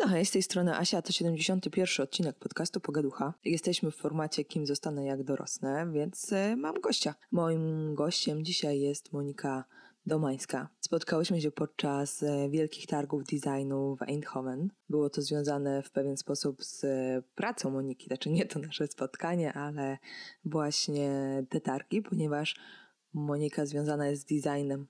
No hej, z tej strony Asia, to 71 odcinek podcastu Pogaducha. Jesteśmy w formacie Kim zostanę jak dorosnę, więc e, mam gościa. Moim gościem dzisiaj jest Monika Domańska. Spotkałyśmy się podczas e, wielkich targów designu w Eindhoven. Było to związane w pewien sposób z e, pracą Moniki, znaczy nie to nasze spotkanie, ale właśnie te targi, ponieważ Monika związana jest z designem.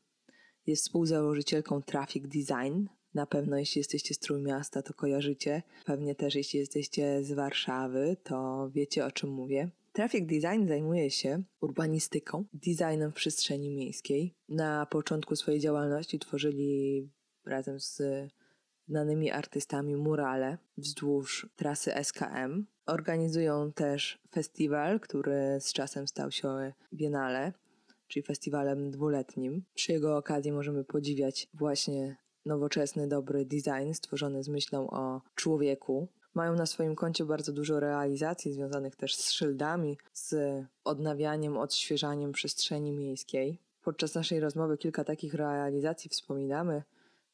Jest współzałożycielką Traffic Design, na pewno jeśli jesteście z Trójmiasta, to kojarzycie. Pewnie też jeśli jesteście z Warszawy, to wiecie o czym mówię. Traffic Design zajmuje się urbanistyką, designem w przestrzeni miejskiej. Na początku swojej działalności tworzyli razem z znanymi artystami murale wzdłuż trasy SKM. Organizują też festiwal, który z czasem stał się Biennale, czyli festiwalem dwuletnim. Przy jego okazji możemy podziwiać właśnie nowoczesny, dobry design stworzony z myślą o człowieku. Mają na swoim koncie bardzo dużo realizacji związanych też z szyldami, z odnawianiem, odświeżaniem przestrzeni miejskiej. Podczas naszej rozmowy kilka takich realizacji wspominamy.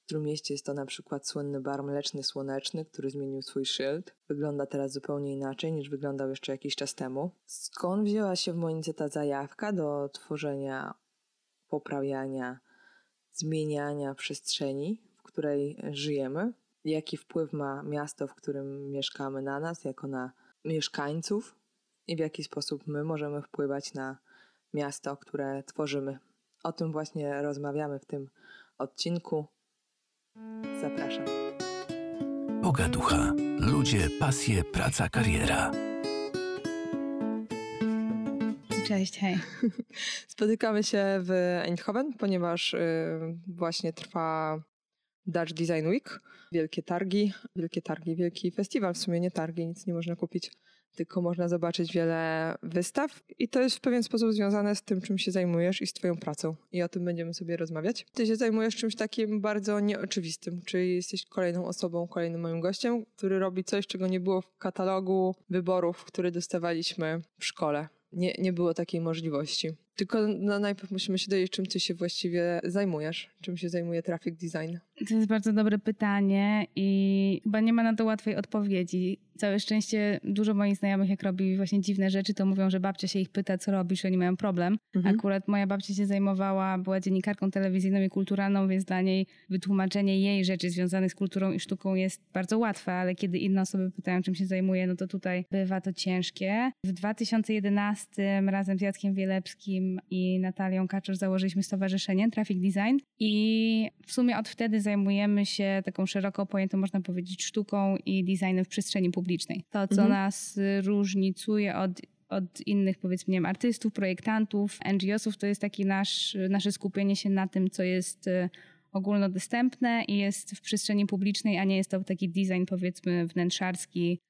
W Trójmieście jest to na przykład słynny bar mleczny słoneczny, który zmienił swój szyld. Wygląda teraz zupełnie inaczej niż wyglądał jeszcze jakiś czas temu. Skąd wzięła się w Monice ta zajawka do tworzenia, poprawiania zmieniania przestrzeni, w której żyjemy, jaki wpływ ma miasto, w którym mieszkamy na nas, jako na mieszkańców i w jaki sposób my możemy wpływać na miasto, które tworzymy. O tym właśnie rozmawiamy w tym odcinku. Zapraszam. Pogaducha. Ludzie, pasje, praca, kariera. Cześć, hej. Spotykamy się w Eindhoven, ponieważ y, właśnie trwa Dutch Design Week. Wielkie targi, wielkie targi, wielki festiwal, w sumie nie targi, nic nie można kupić, tylko można zobaczyć wiele wystaw i to jest w pewien sposób związane z tym, czym się zajmujesz i z twoją pracą. I o tym będziemy sobie rozmawiać. Ty się zajmujesz czymś takim bardzo nieoczywistym, czyli jesteś kolejną osobą, kolejnym moim gościem, który robi coś, czego nie było w katalogu wyborów, które dostawaliśmy w szkole nie, nie było takiej możliwości. Tylko no, najpierw musimy się dowiedzieć, czym ty się właściwie zajmujesz, czym się zajmuje traffic design. To jest bardzo dobre pytanie i chyba nie ma na to łatwej odpowiedzi. Całe szczęście dużo moich znajomych, jak robi właśnie dziwne rzeczy, to mówią, że babcia się ich pyta, co robisz, oni mają problem. Mhm. Akurat moja babcia się zajmowała, była dziennikarką telewizyjną i kulturalną, więc dla niej wytłumaczenie jej rzeczy związanych z kulturą i sztuką jest bardzo łatwe, ale kiedy inne osoby pytają, czym się zajmuje, no to tutaj bywa to ciężkie. W 2011 razem z Jackiem Wielepskim i Natalią Kaczor założyliśmy stowarzyszenie Traffic Design i w sumie od wtedy zajmujemy się taką szeroko pojętą, można powiedzieć, sztuką i designem w przestrzeni publicznej. To, co mhm. nas różnicuje od od innych, powiedzmy, nie wiem, artystów, projektantów, NGO-sów, to jest takie nasz, nasze skupienie się na tym, co jest y, ogólnodostępne i jest w przestrzeni publicznej, a nie jest to taki design, powiedzmy, wnętrzarski,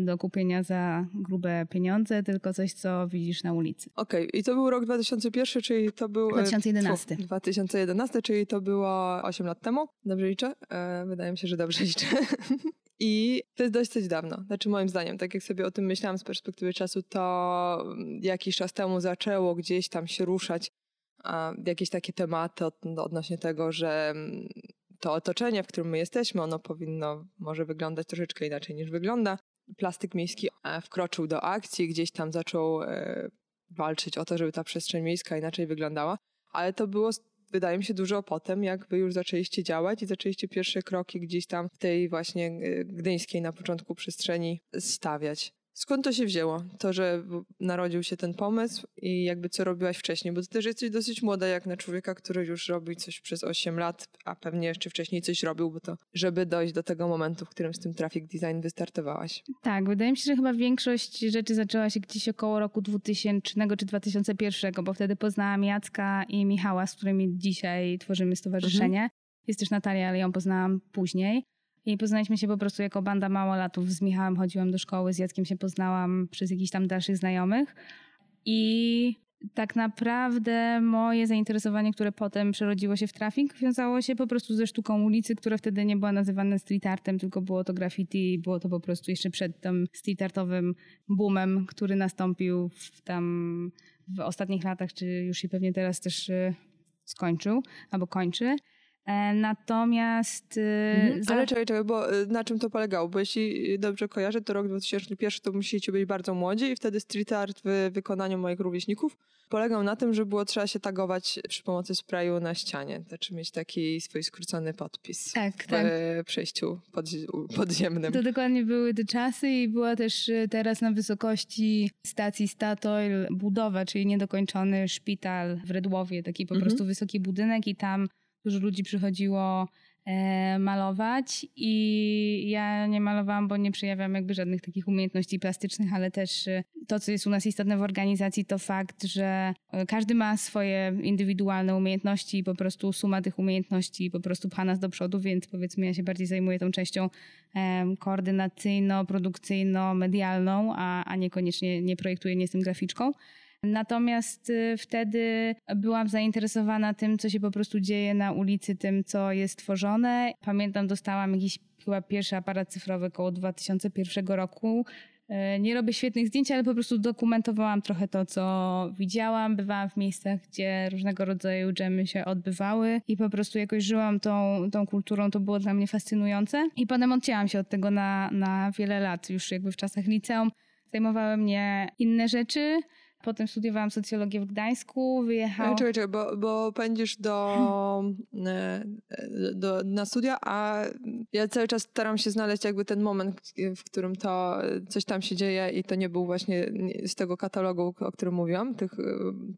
do kupienia za grube pieniądze, tylko coś, co widzisz na ulicy. Okej, okay. i to był rok 2001, czyli to był... 2011. 2011, czyli to było 8 lat temu. Dobrze liczę? E, wydaje mi się, że dobrze liczę. I to jest dosyć dawno. Znaczy moim zdaniem, tak jak sobie o tym myślałam z perspektywy czasu, to jakiś czas temu zaczęło gdzieś tam się ruszać jakieś takie tematy od, odnośnie tego, że to otoczenie, w którym my jesteśmy, ono powinno może wyglądać troszeczkę inaczej niż wygląda plastyk miejski wkroczył do akcji, gdzieś tam zaczął e, walczyć o to, żeby ta przestrzeń miejska inaczej wyglądała, ale to było wydaje mi się dużo potem, jak wy już zaczęliście działać i zaczęliście pierwsze kroki gdzieś tam w tej właśnie e, gdyńskiej na początku przestrzeni stawiać. Skąd to się wzięło? To, że narodził się ten pomysł i jakby co robiłaś wcześniej? Bo ty też jesteś dosyć młoda jak na człowieka, który już robi coś przez 8 lat, a pewnie jeszcze wcześniej coś robił, bo to, żeby dojść do tego momentu, w którym z tym traffic design wystartowałaś. Tak, wydaje mi się, że chyba większość rzeczy zaczęła się gdzieś około roku 2000 czy 2001, bo wtedy poznałam Jacka i Michała, z którymi dzisiaj tworzymy stowarzyszenie. Mhm. Jest też Natalia, ale ją poznałam później. I poznaliśmy się po prostu jako banda małolatów. Z Michałem chodziłam do szkoły, z Jackiem się poznałam przez jakichś tam dalszych znajomych. I tak naprawdę moje zainteresowanie, które potem przerodziło się w trafik, wiązało się po prostu ze sztuką ulicy, która wtedy nie była nazywana street artem, tylko było to graffiti, było to po prostu jeszcze przed tym street artowym boomem, który nastąpił w tam w ostatnich latach, czy już i pewnie teraz też y, skończył albo kończy. E, natomiast... E, mhm. Ale czekaj, czekaj, bo e, na czym to polegało? Bo jeśli dobrze kojarzę, to rok 2001 to musieliście być bardzo młodzi i wtedy street art w wykonaniu moich rówieśników polegał na tym, że było trzeba się tagować przy pomocy sprayu na ścianie. Znaczy mieć taki swój skrócony podpis tak, w tak. przejściu podziemnym. To dokładnie były te czasy i była też teraz na wysokości stacji Statoil budowa, czyli niedokończony szpital w Redłowie, taki po mhm. prostu wysoki budynek i tam dużo ludzi przychodziło e, malować i ja nie malowałam, bo nie przejawiam jakby żadnych takich umiejętności plastycznych, ale też e, to, co jest u nas istotne w organizacji, to fakt, że e, każdy ma swoje indywidualne umiejętności i po prostu suma tych umiejętności po prostu pcha nas do przodu, więc powiedzmy ja się bardziej zajmuję tą częścią koordynacyjno-produkcyjno-medialną, a, a niekoniecznie nie projektuję, nie jestem graficzką. Natomiast y, wtedy byłam zainteresowana tym, co się po prostu dzieje na ulicy, tym, co jest tworzone. Pamiętam, dostałam jakiś chyba pierwszy aparat cyfrowy około 2001 roku. Y, nie robię świetnych zdjęć, ale po prostu dokumentowałam trochę to, co widziałam. Bywałam w miejscach, gdzie różnego rodzaju dżemy się odbywały i po prostu jakoś żyłam tą, tą kulturą. To było dla mnie fascynujące. I potem odcięłam się od tego na, na wiele lat, już jakby w czasach liceum. Zajmowały mnie inne rzeczy. Potem studiowałam socjologię w Gdańsku, wyjechałam... Czekaj, czekaj, bo, bo pędzisz do, e, do, na studia, a ja cały czas staram się znaleźć jakby ten moment, w którym to coś tam się dzieje i to nie był właśnie z tego katalogu, o którym mówiłam, tych e,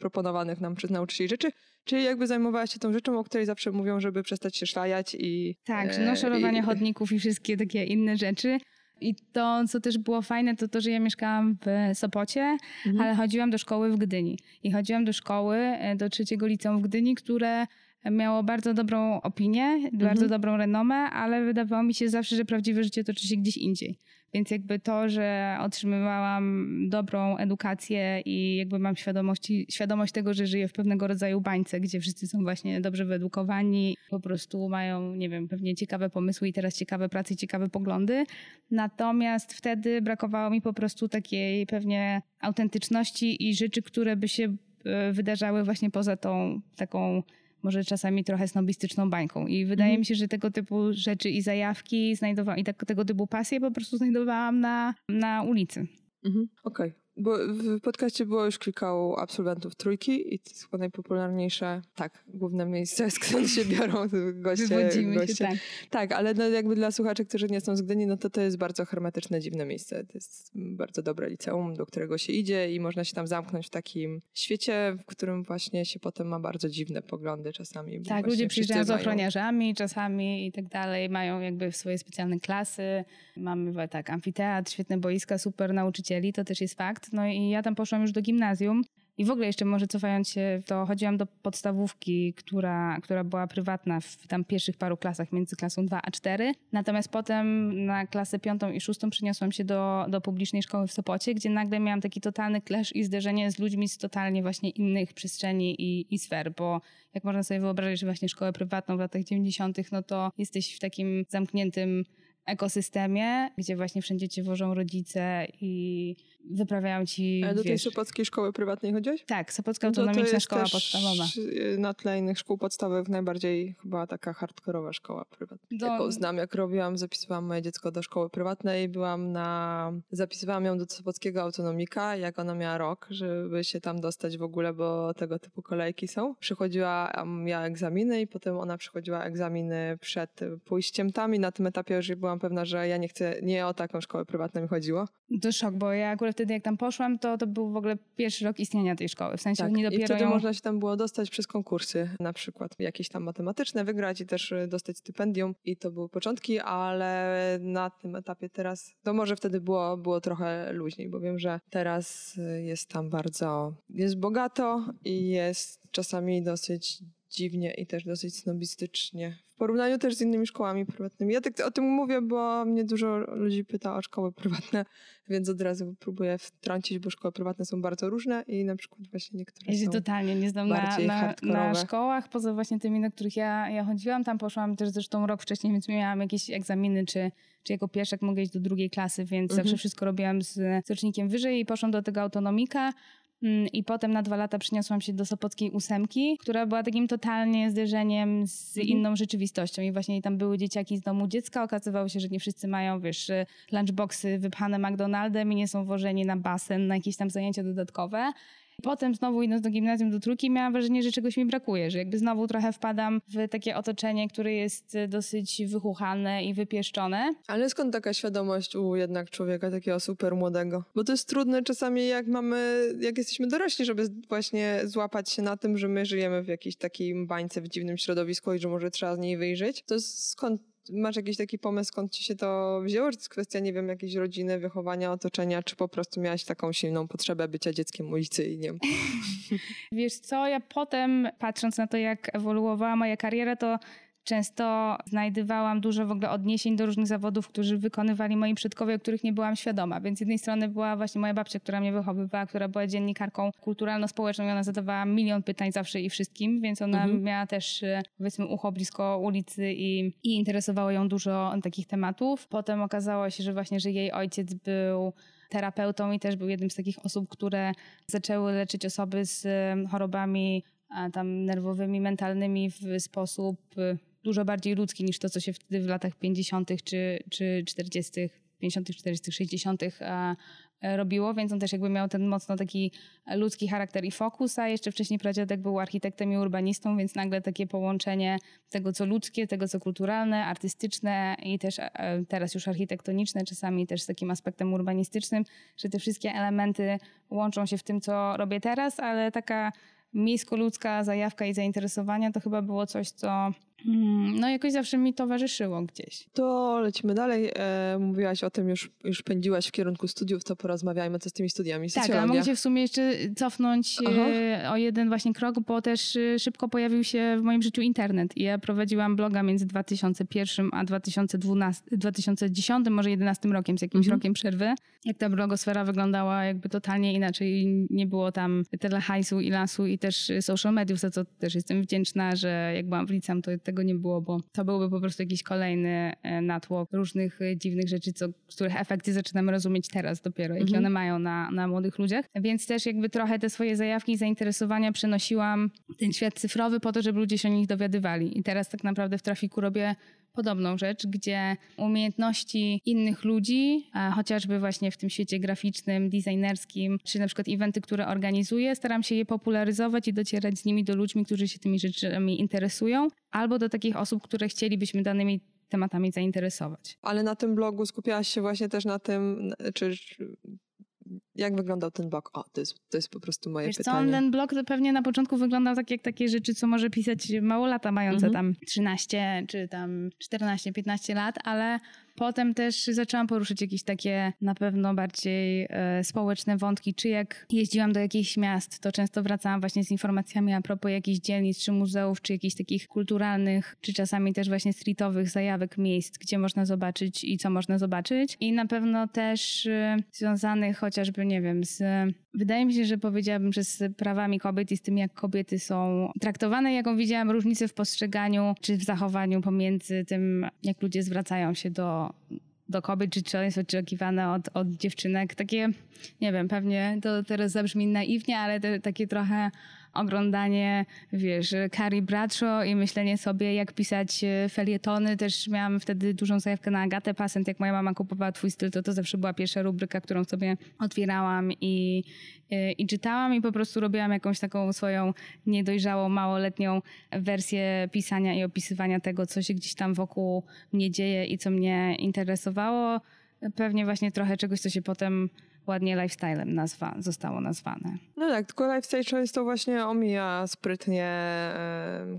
proponowanych nam przez nauczycieli rzeczy, Czyli jakby zajmowałaś się tą rzeczą, o której zawsze mówią, żeby przestać się szlajać i... Tak, no szorowanie i... chodników i wszystkie takie inne rzeczy. I to, co też było fajne, to to, że ja mieszkałam w Sopocie, mhm. ale chodziłam do szkoły w Gdyni. I chodziłam do szkoły, e, do trzeciego liceum w Gdyni, które miało bardzo dobrą opinię, mhm. bardzo dobrą renomę, ale wydawało mi się zawsze, że prawdziwe życie toczy się gdzieś indziej. Więc jakby to, że otrzymywałam dobrą edukację i jakby mam świadomości, świadomość tego, że żyję w pewnego rodzaju bańce, gdzie wszyscy są właśnie dobrze wyedukowani, po prostu mają, nie wiem, pewnie ciekawe pomysły i teraz ciekawe prace ciekawe poglądy. Natomiast wtedy brakowało mi po prostu takiej pewnie autentyczności i rzeczy, które by się e, wydarzały właśnie poza tą taką może czasami trochę snobistyczną bańką. I wydaje mhm. mi się, że tego typu rzeczy i zajawki znajdowałam, i tak, tego typu pasje po prostu znajdowałam na, na ulicy. Mhm. Okej. Okay. Bo w podcaście było już kilka absolwentów trójki i to jest chyba najpopularniejsze, tak, główne miejsce, skąd się biorą goście. Wywodzimy goście. się, tak. Tak, ale no jakby dla słuchaczy, którzy nie są z Gdyni, no to to jest bardzo hermetyczne, dziwne miejsce. To jest bardzo dobre liceum, do którego się idzie i można się tam zamknąć w takim świecie, w którym właśnie się potem ma bardzo dziwne poglądy czasami. Tak, ludzie przyjeżdżają z ochroniarzami czasami i tak dalej, mają jakby swoje specjalne klasy. Mamy tak amfiteatr, świetne boiska, super nauczycieli, to też jest fakt. No i ja tam poszłam już do gimnazjum. I w ogóle jeszcze może cofając się, to chodziłam do podstawówki, która, która była prywatna w tam pierwszych paru klasach między klasą 2 a 4. Natomiast potem na klasę piątą i szóstą przeniosłam się do, do publicznej szkoły w Sopocie, gdzie nagle miałam taki totalny clash i zderzenie z ludźmi z totalnie właśnie innych przestrzeni i, i sfer, bo jak można sobie wyobrazić, że właśnie szkołę prywatną w latach 90., no to jesteś w takim zamkniętym ekosystemie, gdzie właśnie wszędzie cię wożą rodzice i wyprawiają ci. Ale do wiesz, tej Sopockiej Szkoły Prywatnej chodziłeś? Tak, Sopocka no Autonomiczna Szkoła Podstawowa. Y, na tle innych szkół podstawowych najbardziej chyba taka hardkorowa szkoła prywatna. Do... Jaką znam, jak robiłam, zapisywałam moje dziecko do szkoły prywatnej, byłam na. Zapisywałam ją do Sopockiego Autonomika, jak ona miała rok, żeby się tam dostać w ogóle, bo tego typu kolejki są. Przychodziła, miała egzaminy i potem ona przychodziła egzaminy przed pójściem tam i na tym etapie już byłam pewna, że ja nie chcę, nie o taką szkołę prywatną mi chodziło. To szok, bo ja akurat wtedy jak tam poszłam, to to był w ogóle pierwszy rok istnienia tej szkoły. W sensie tak. nie dopiero I wtedy ją... można się tam było dostać przez konkursy, na przykład jakieś tam matematyczne wygrać i też y, dostać stypendium. I to były początki, ale na tym etapie teraz, to może wtedy było, było trochę luźniej, bo wiem, że teraz y, jest tam bardzo, jest bogato i jest czasami dosyć dziwnie i też dosyć snobistycznie. W porównaniu też z innymi szkołami prywatnymi. Ja tak o tym mówię, bo mnie dużo ludzi pyta o szkoły prywatne, więc od razu próbuję wtrącić, bo szkoły prywatne są bardzo różne i na przykład właśnie niektóre ja się totalnie nie znam na, na, na, szkołach, poza właśnie tymi, na których ja, ja chodziłam. Tam poszłam też zresztą rok wcześniej, więc miałam jakieś egzaminy, czy, czy jako pierwszak mogę iść do drugiej klasy, więc mhm. zawsze wszystko robiłam z, z rocznikiem wyżej i poszłam do tego autonomika. Mm, I potem na dwa lata przyniosłam się do Sopockiej ósemki, która była takim totalnie zderzeniem z mhm. inną rzeczywistością. I właśnie tam były dzieciaki z domu dziecka. Okazywało się, że nie wszyscy mają, wiesz, lunchboxy wypchane McDonaldem i nie są wożeni na basen, na jakieś tam zajęcia dodatkowe. Potem znowu idąc do gimnazjum, do trójki, miałam wrażenie, że czegoś mi brakuje, że jakby znowu trochę wpadam w takie otoczenie, które jest dosyć wychuchane i wypieszczone. Ale skąd taka świadomość u jednak człowieka takiego super młodego? Bo to jest trudne czasami, jak mamy, jak jesteśmy dorośli, żeby właśnie złapać się na tym, że my żyjemy w jakiejś takiej bańce, w dziwnym środowisku i że może trzeba z niej wyjrzeć. To skąd Masz jakiś taki pomysł, skąd ci się to wzięło? Czy to jest kwestia, nie wiem, jakiejś rodziny, wychowania, otoczenia, czy po prostu miałaś taką silną potrzebę bycia dzieckiem ulicy i nie? Wiesz co, ja potem, patrząc na to, jak ewoluowała moja kariera, to Często znajdowałam dużo w ogóle odniesień do różnych zawodów, którzy wykonywali moi przodkowie, o których nie byłam świadoma. Więc z jednej strony była właśnie moja babcia, która mnie wychowywała, która była dziennikarką kulturalno-społeczną i ona zadawała milion pytań zawsze i wszystkim, więc ona mhm. miała też e, powiedzmy ucho blisko ulicy i, i interesowało ją dużo takich tematów. Potem okazało się, że właśnie, że jej ojciec był terapeutą i też był jednym z takich osób, które zaczęły leczyć osoby z e, chorobami tam nerwowymi, mentalnymi w sposób e, dużo bardziej ludzki niż to, co się wtedy w latach 50. czy, czy 40., 50., 40., 60. robiło, więc on też jakby miał ten mocno taki ludzki charakter i fokus, a jeszcze wcześniej pradziadek był architektem i urbanistą, więc nagle takie połączenie tego, co ludzkie, tego, co kulturalne, artystyczne i też e, teraz już architektoniczne, czasami też z takim aspektem urbanistycznym, że te wszystkie elementy łączą się w tym, co robię teraz, ale taka miejsko-ludzka zajawka i zainteresowania to chyba było coś, co no jakoś zawsze mi towarzyszyło gdzieś. To lecimy dalej. E, mówiłaś o tym, już, już pędziłaś w kierunku studiów, to porozmawiajmy co z tymi studiami. Tak, a mogę się w sumie jeszcze cofnąć e, o jeden właśnie krok, bo też e, szybko pojawił się w moim życiu internet. I ja prowadziłam bloga między 2001 a 2012, 2010, może 11 rokiem, z jakimś mhm. rokiem przerwy. Jak ta blogosfera wyglądała jakby totalnie inaczej. Nie było tam tyle hajsu i lasu i też social mediów, za co też jestem wdzięczna, że jak byłam w liceum, to tego nie było, bo to byłby po prostu jakiś kolejny e, natłok różnych e, dziwnych rzeczy, co, których efekty zaczynamy rozumieć teraz dopiero, jakie mhm. one mają na, na młodych ludziach. Więc też jakby trochę te swoje zajawki i zainteresowania przenosiłam ten świat cyfrowy po to, żeby ludzie się o nich dowiadywali. I teraz tak naprawdę w trafiku robię podobną rzecz, gdzie umiejętności innych ludzi, chociażby właśnie w tym świecie graficznym, designerskim, czy na przykład eventy, które organizuję, staram się je popularyzować i docierać z nimi do ludźmi, którzy się tymi rzeczami interesują, albo do takich osób, które chcielibyśmy danymi tematami zainteresować. Ale na tym blogu skupiałaś się właśnie też na tym, czy jak wyglądał ten blog? O, to jest, to jest po prostu moje Wiesz pytanie. Co, ten blog to pewnie na początku wyglądał tak jak takie rzeczy, co może pisać małolata mające mhm. tam 13 czy tam 14-15 lat, ale Potem też zaczęłam poruszyć jakieś takie na pewno bardziej e, społeczne wątki, czy jak jeździłam do jakichś miast, to często wracałam właśnie z informacjami a propos jakichś dzielnic, czy muzeów, czy jakichś takich kulturalnych, czy czasami też właśnie streetowych zajawek miejsc, gdzie można zobaczyć i co można zobaczyć. I na pewno też e, związanych chociażby, nie wiem, z Wydaje mi się, że powiedziałabym, że z prawami kobiet i z tym, jak kobiety są traktowane, jaką widziałam różnicę w postrzeganiu czy w zachowaniu pomiędzy tym, jak ludzie zwracają się do, do kobiet, czy co jest oczekiwane od, od dziewczynek. Takie, nie wiem, pewnie to teraz zabrzmi naiwnie, ale to, takie trochę oglądanie, wiesz, Carrie Bradshaw i myślenie sobie, jak pisać e, felietony. Też miałam wtedy dużą zajawkę na Agatę Passent. Jak moja mama kupowała twój styl, to to zawsze była pierwsza rubryka, którą sobie otwierałam i, e, i czytałam i po prostu robiłam jakąś taką swoją niedojrzałą, małoletnią wersję pisania i opisywania tego, co się gdzieś tam wokół mnie dzieje i co mnie interesowało. Pewnie właśnie trochę czegoś, co się potem ładnie lifestylem nazwa, zostało nazwane. No tak, tylko lifestyle często właśnie omija sprytnie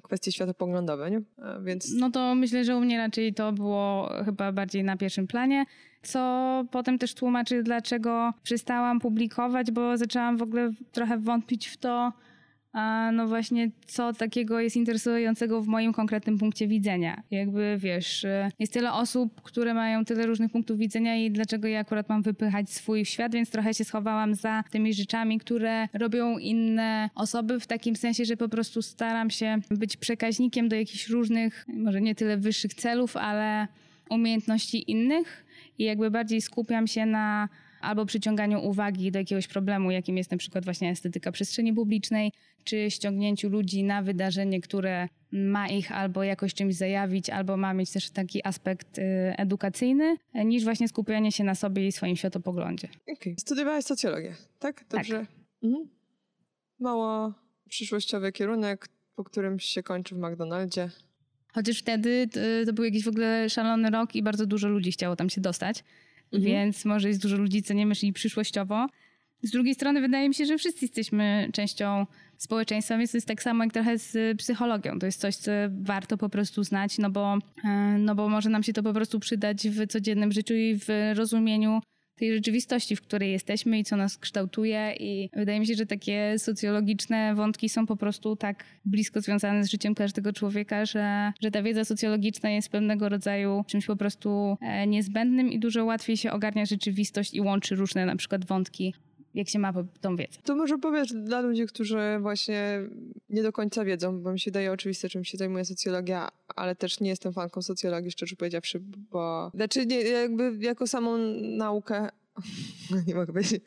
kwestie światopoglądowe, nie? E, więc... No to myślę, że u mnie raczej to było chyba bardziej na pierwszym planie, co potem też tłumaczy, dlaczego przestałam publikować, bo zaczęłam w ogóle trochę wątpić w to, no właśnie co takiego jest interesującego w moim konkretnym punkcie widzenia. Jakby wiesz, jest tyle osób, które mają tyle różnych punktów widzenia i dlaczego ja akurat mam wypychać swój świat, więc trochę się schowałam za tymi rzeczami, które robią inne osoby w takim sensie, że po prostu staram się być przekaźnikiem do jakichś różnych, może nie tyle wyższych celów, ale umiejętności innych i jakby bardziej skupiam się na albo przyciąganiu uwagi do jakiegoś problemu, jakim jest na przykład właśnie estetyka przestrzeni publicznej, czy ściągnięciu ludzi na wydarzenie, które ma ich albo jakoś czymś zajawić, albo ma mieć też taki aspekt y, edukacyjny, niż właśnie skupianie się na sobie i swoim światopoglądzie. Okay. Studiowałaś socjologię, tak? Dobrze. Tak. Mhm. Mało przyszłościowy kierunek, po którym się kończy w McDonaldzie. Chociaż wtedy to, to był jakiś w ogóle szalony rok i bardzo dużo ludzi chciało tam się dostać. Mhm. Więc może jest dużo ludzi, co nie myśli przyszłościowo. Z drugiej strony wydaje mi się, że wszyscy jesteśmy częścią społeczeństwa, więc to jest tak samo jak trochę z psychologią. To jest coś, co warto po prostu znać, no bo, e, no bo może nam się to po prostu przydać w codziennym życiu i w rozumieniu tej rzeczywistości, w której jesteśmy i co nas kształtuje. I wydaje mi się, że takie socjologiczne wątki są po prostu tak blisko związane z życiem każdego człowieka, że, że ta wiedza socjologiczna jest pewnego rodzaju czymś po prostu e, niezbędnym i dużo łatwiej się ogarnia rzeczywistość i łączy różne na przykład wątki jak się ma tą wiedzę. To może powiesz dla ludzi, którzy właśnie nie do końca wiedzą, bo mi się daje oczywiste, czym się zajmuje socjologia, ale też nie jestem fanką socjologii, szczerze powiedziawszy, bo... Znaczy nie, jakby jako samą naukę nie mogę powiedzieć,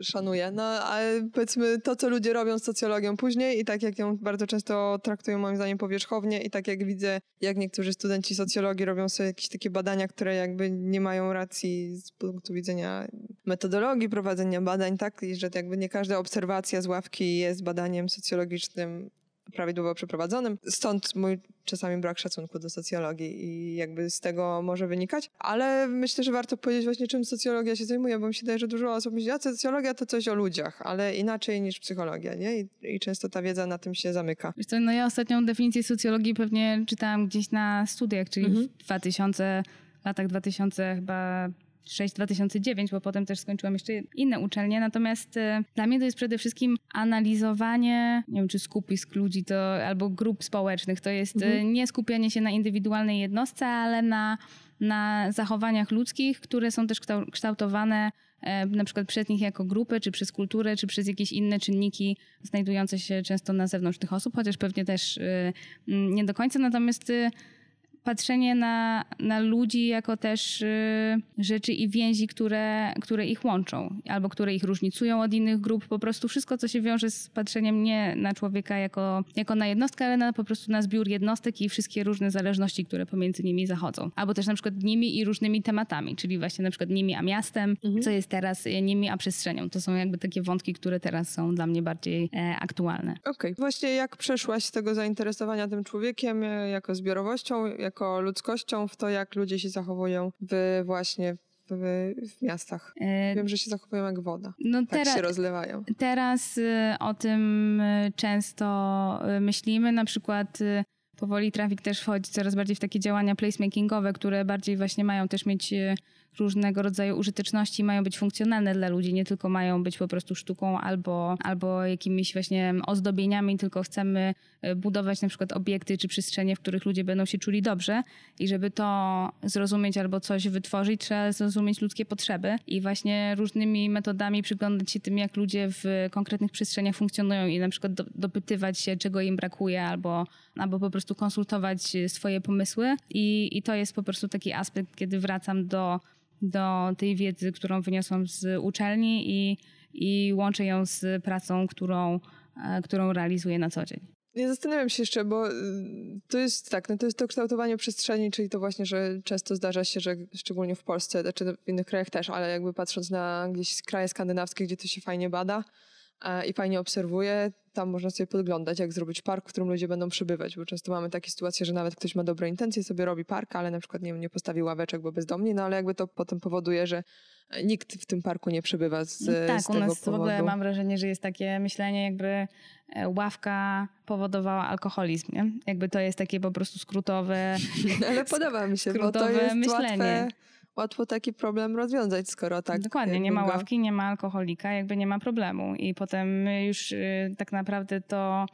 szanuję. No, ale powiedzmy to, co ludzie robią z socjologią później i tak jak ją bardzo często traktują moim zdaniem powierzchownie i tak jak widzę, jak niektórzy studenci socjologii robią sobie jakieś takie badania, które jakby nie mają racji z punktu widzenia metodologii prowadzenia badań, tak? I że jakby nie każda obserwacja z ławki jest badaniem socjologicznym prawidłowo przeprowadzonym. Stąd mój czasami brak szacunku do socjologii i jakby z tego może wynikać. Ale myślę, że warto powiedzieć właśnie, czym socjologia się zajmuje, bo mi się wydaje, że dużo osób myśli, a socjologia to coś o ludziach, ale inaczej niż psychologia, nie? I, i często ta wiedza na tym się zamyka. Wiesz co, no ja ostatnią definicję socjologii pewnie czytałam gdzieś na studiach, czyli mhm. w 2000, latach 2000 chyba 6-2009, bo potem też skończyłam jeszcze inne uczelnie. Natomiast y, dla mnie to jest przede wszystkim analizowanie, nie wiem czy skupisk ludzi to, albo grup społecznych. To jest y, mhm. nie skupianie się na indywidualnej jednostce, ale na, na zachowaniach ludzkich, które są też kształtowane e, na przykład przez nich jako grupy, czy przez kulturę, czy przez jakieś inne czynniki znajdujące się często na zewnątrz tych osób, chociaż pewnie też y, nie do końca. Natomiast patrzenie na, na ludzi jako też y, rzeczy i więzi, które, które ich łączą, albo które ich różnicują od innych grup. Po prostu wszystko, co się wiąże z patrzeniem nie na człowieka jako, jako na jednostkę, ale na, po prostu na zbiór jednostek i wszystkie różne zależności, które pomiędzy nimi zachodzą. Albo też na przykład nimi i różnymi tematami, czyli właśnie na przykład nimi a miastem, mhm. co jest teraz y, nimi a przestrzenią. To są jakby takie wątki, które teraz są dla mnie bardziej e, aktualne. Okej. Okay. Właśnie jak przeszłaś z tego zainteresowania tym człowiekiem e, jako zbiorowością, jak jako ludzkością w to, jak ludzie się zachowują w właśnie w, w, miastach. E, Wiem, że się zachowują jak woda. No tak teraz, się rozlewają. Teraz y, o tym y, często y, myślimy. Na przykład powoli trafik też wchodzi coraz bardziej w takie działania placemakingowe, które bardziej właśnie mają też mieć różnego rodzaju użyteczności mają być funkcjonalne dla ludzi, nie tylko mają być po prostu sztuką albo, albo jakimiś właśnie ozdobieniami, tylko chcemy e, budować na przykład obiekty czy przestrzenie, w których ludzie będą się czuli dobrze. I żeby to zrozumieć albo coś wytworzyć, trzeba zrozumieć ludzkie potrzeby. I właśnie różnymi metodami przyglądać się tym, jak ludzie w konkretnych przestrzeniach funkcjonują i na przykład do, dopytywać się, czego im brakuje albo, albo po prostu konsultować swoje pomysły. I, i to jest po prostu taki aspekt, kiedy wracam do do tej wiedzy, którą wyniosłam z uczelni i, i łączę ją z pracą, którą, e, którą realizuję na co dzień. Nie zastanawiam się jeszcze, bo y, to jest tak, no to jest to kształtowanie przestrzeni, czyli to właśnie, że często zdarza się, że szczególnie w Polsce, znaczy w innych krajach też, ale jakby patrząc na gdzieś kraje skandynawskie, gdzie to się fajnie bada, i fajnie obserwuję. Tam można sobie podglądać, jak zrobić park, w którym ludzie będą przybywać, bo często mamy takie sytuacje, że nawet ktoś ma dobre intencje, sobie robi park, ale na przykład nie, nie postawi ławeczek, bo bezdomni, no ale jakby to potem powoduje, że nikt w tym parku nie przybywa z, tak, z tego u nas powodu. w ogóle mam wrażenie, że jest takie myślenie, jakby e, ławka powodowała alkoholizm, nie? Jakby to jest takie po prostu skrótowe. ale podoba mi się, bo to jest myślenie. łatwe łatwo taki problem rozwiązać, skoro tak. Dokładnie, nie ma ławki, nie ma alkoholika, jakby nie ma problemu. I potem już y, tak naprawdę to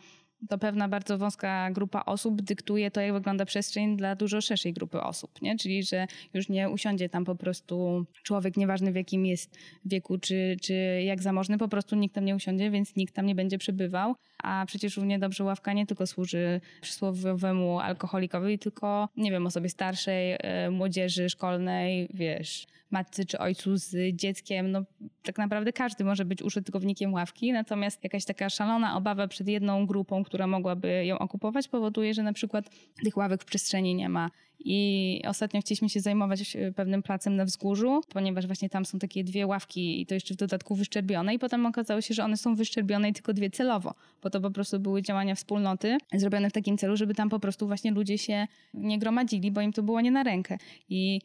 to pewna bardzo wąska grupa osób dyktuje to, jak wygląda przestrzeń dla dużo szerszej grupy osób, nie? Czyli, że już nie usiądzie tam po prostu człowiek, nieważny w jakim jest wieku, czy, czy jak zamożny, po prostu nikt tam nie usiądzie, więc nikt tam nie będzie przebywał, a przecież równie dobrze ławka nie tylko służy przysłowiowemu alkoholikowi, tylko, nie wiem, osobie starszej, y, młodzieży szkolnej, wiesz, matce czy ojcu z dzieckiem, no tak naprawdę każdy może być użytkownikiem ławki, natomiast jakaś taka szalona obawa przed jedną grupą, która mogłaby ją okupować, powoduje, że na przykład tych ławek w przestrzeni nie ma. I ostatnio chcieliśmy się zajmować e, pewnym placem na wzgórzu, ponieważ właśnie tam są takie dwie ławki i to jeszcze w dodatku wyszczerbione i potem okazało się, że one są wyszczerbione i tylko dwie celowo, bo to po prostu były działania wspólnoty zrobione w takim celu, żeby tam po prostu właśnie ludzie się nie gromadzili, bo im to było nie na rękę. I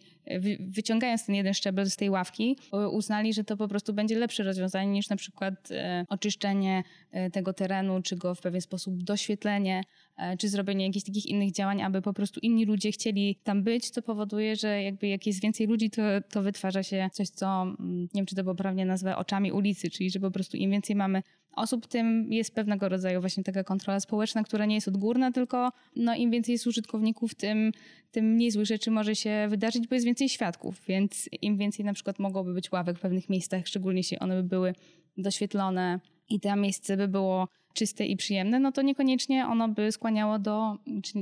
wyciągając ten jeden szczebel z tej ławki, uznali, że to po prostu będzie lepsze rozwiązanie niż na przykład e, oczyszczenie e, tego terenu, czy go w pewien sposób doświetlenie, e, czy zrobienie jakichś takich innych działań, aby po prostu inni ludzie chcieli tam być, co powoduje, że jakby jak jest więcej ludzi, to, to wytwarza się coś, co mm, nie wiem, czy to poprawnie nazwę oczami ulicy, czyli że po prostu im więcej mamy osób, tym jest pewnego rodzaju właśnie taka kontrola społeczna, która nie jest odgórna, tylko no, im więcej jest użytkowników, tym, tym mniej złych rzeczy może się wydarzyć, bo jest więcej świadków, więc im więcej na przykład mogłoby być ławek w pewnych miejscach, szczególnie jeśli one by były doświetlone i to miejsce by było czyste i przyjemne, no to niekoniecznie ono by skłaniało do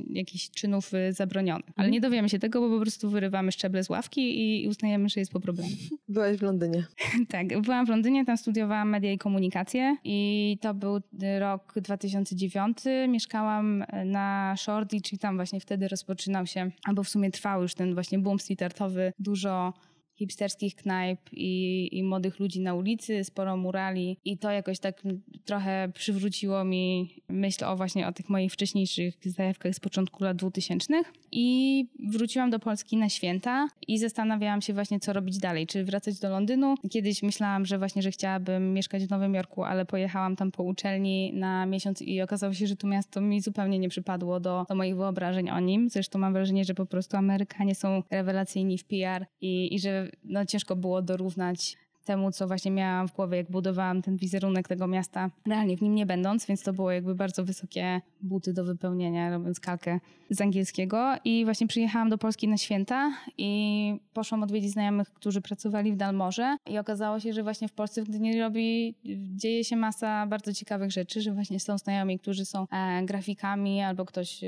jakichś czynów y, zabronionych. Ale nie dowiemy się tego, bo po prostu wyrywamy szczeble z ławki i uznajemy, że jest po problemie. Byłaś w Londynie. tak, byłam w Londynie, tam studiowałam media i komunikację i to był rok 2009. Mieszkałam na Shorty, czyli tam właśnie wtedy rozpoczynał się, albo w sumie trwał już ten właśnie boom street artowy. Dużo hipsterskich knajp i, i młodych ludzi na ulicy, sporo murali i to jakoś tak trochę przywróciło mi myśl o właśnie o tych moich wcześniejszych zajawkach z początku lat 2000 i wróciłam do Polski na święta i zastanawiałam się właśnie co robić dalej, czy wracać do Londynu. Kiedyś myślałam, że właśnie, że chciałabym mieszkać w Nowym Jorku, ale pojechałam tam po uczelni na miesiąc i okazało się, że to miasto mi zupełnie nie przypadło do, do moich wyobrażeń o nim. Zresztą mam wrażenie, że po prostu Amerykanie są rewelacyjni w PR i, i że no, ciężko było dorównać temu, co właśnie miałam w głowie, jak budowałam ten wizerunek tego miasta, realnie w nim nie będąc, więc to było jakby bardzo wysokie buty do wypełnienia, robiąc kalkę z angielskiego. I właśnie przyjechałam do Polski na święta i poszłam odwiedzić znajomych, którzy pracowali w Dalmorze i okazało się, że właśnie w Polsce w Gdyni robi, dzieje się masa bardzo ciekawych rzeczy, że właśnie są znajomi, którzy są e, grafikami albo ktoś...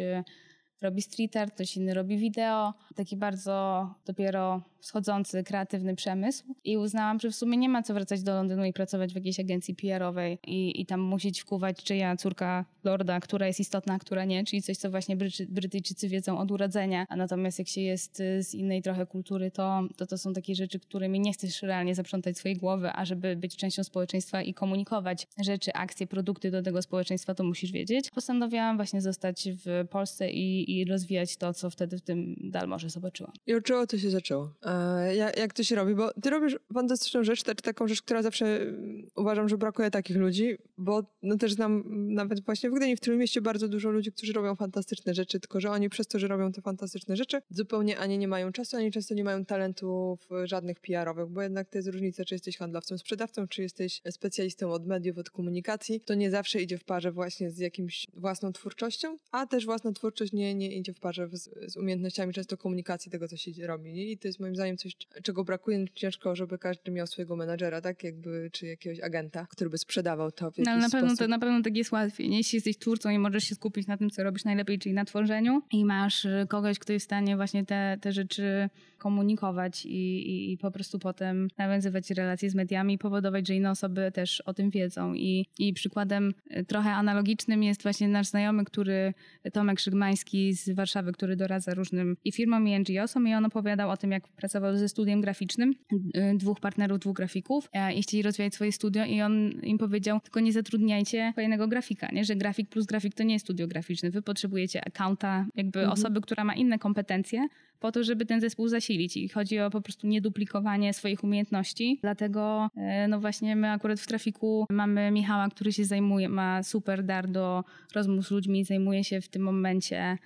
Robi street art, ktoś inny robi wideo. Taki bardzo dopiero wschodzący, kreatywny przemysł. I uznałam, że w sumie nie ma co wracać do Londynu i pracować w jakiejś agencji PR-owej i, i tam musieć wkuwać, czyja córka lorda, która jest istotna, a która nie, czyli coś, co właśnie Bryty, Brytyjczycy wiedzą od urodzenia. A natomiast jak się jest y, z innej trochę kultury, to, to to są takie rzeczy, którymi nie chcesz realnie zaprzątać swojej głowy, a żeby być częścią społeczeństwa i komunikować rzeczy, akcje, produkty do tego społeczeństwa, to musisz wiedzieć. Postanowiłam właśnie zostać w Polsce i, i rozwijać to, co wtedy w tym Dalmorze zobaczyłam. I czego to się zaczęło? E, jak, jak to się robi? Bo ty robisz fantastyczną rzecz, też taką rzecz, która zawsze mm, uważam, że brakuje takich ludzi, bo no też znam nawet właśnie w Gdyni, w tym mieście bardzo dużo ludzi, którzy robią fantastyczne rzeczy, tylko że oni przez to, że robią te fantastyczne rzeczy, zupełnie ani nie mają czasu, ani często nie mają talentów żadnych PR-owych, bo jednak to jest różnica, czy jesteś handlowcem, sprzedawcą, czy jesteś specjalistą od mediów, od komunikacji. To nie zawsze idzie w parze właśnie z jakimś własną twórczością, a też własna twórczość nie, nie idzie w parze z, z umiejętnościami często komunikacji tego, co się robi. I to jest moim zdaniem coś, czego brakuje. Ciężko, żeby każdy miał swojego menadżera, tak? Jakby, czy jakiegoś agenta, który by sprzedawał to w no, ale na pewno, sposób. to, na pewno tak jest łatwiej. Nie? Jeśli jesteś twórcą i możesz się skupić na tym, co robisz najlepiej, czyli na tworzeniu i masz kogoś, kto jest w stanie właśnie te, te rzeczy komunikować i, i, i, po prostu potem nawiązywać relacje z mediami i powodować, że inne osoby też o tym wiedzą. I, I przykładem y, trochę analogicznym jest właśnie nasz znajomy, który Tomek Szygmański z Warszawy, który doradza różnym i firmom, i NGO-som i on opowiadał o tym, jak pracował ze studiem graficznym, y, dwóch partnerów, dwóch grafików e, i chcieli rozwijać swoje studio i on im powiedział, tylko nie zatrudniajcie kolejnego grafika, nie? że grafik plus grafik to nie jest studio graficzne. Wy potrzebujecie accounta, jakby mhm. osoby, która ma inne kompetencje, po to, żeby ten zespół zasilić. I chodzi o po prostu nieduplikowanie swoich umiejętności. Dlatego, e, no właśnie, my akurat w trafiku mamy Michała, który się zajmuje, ma super dar do rozmów z ludźmi, zajmuje się w tym momencie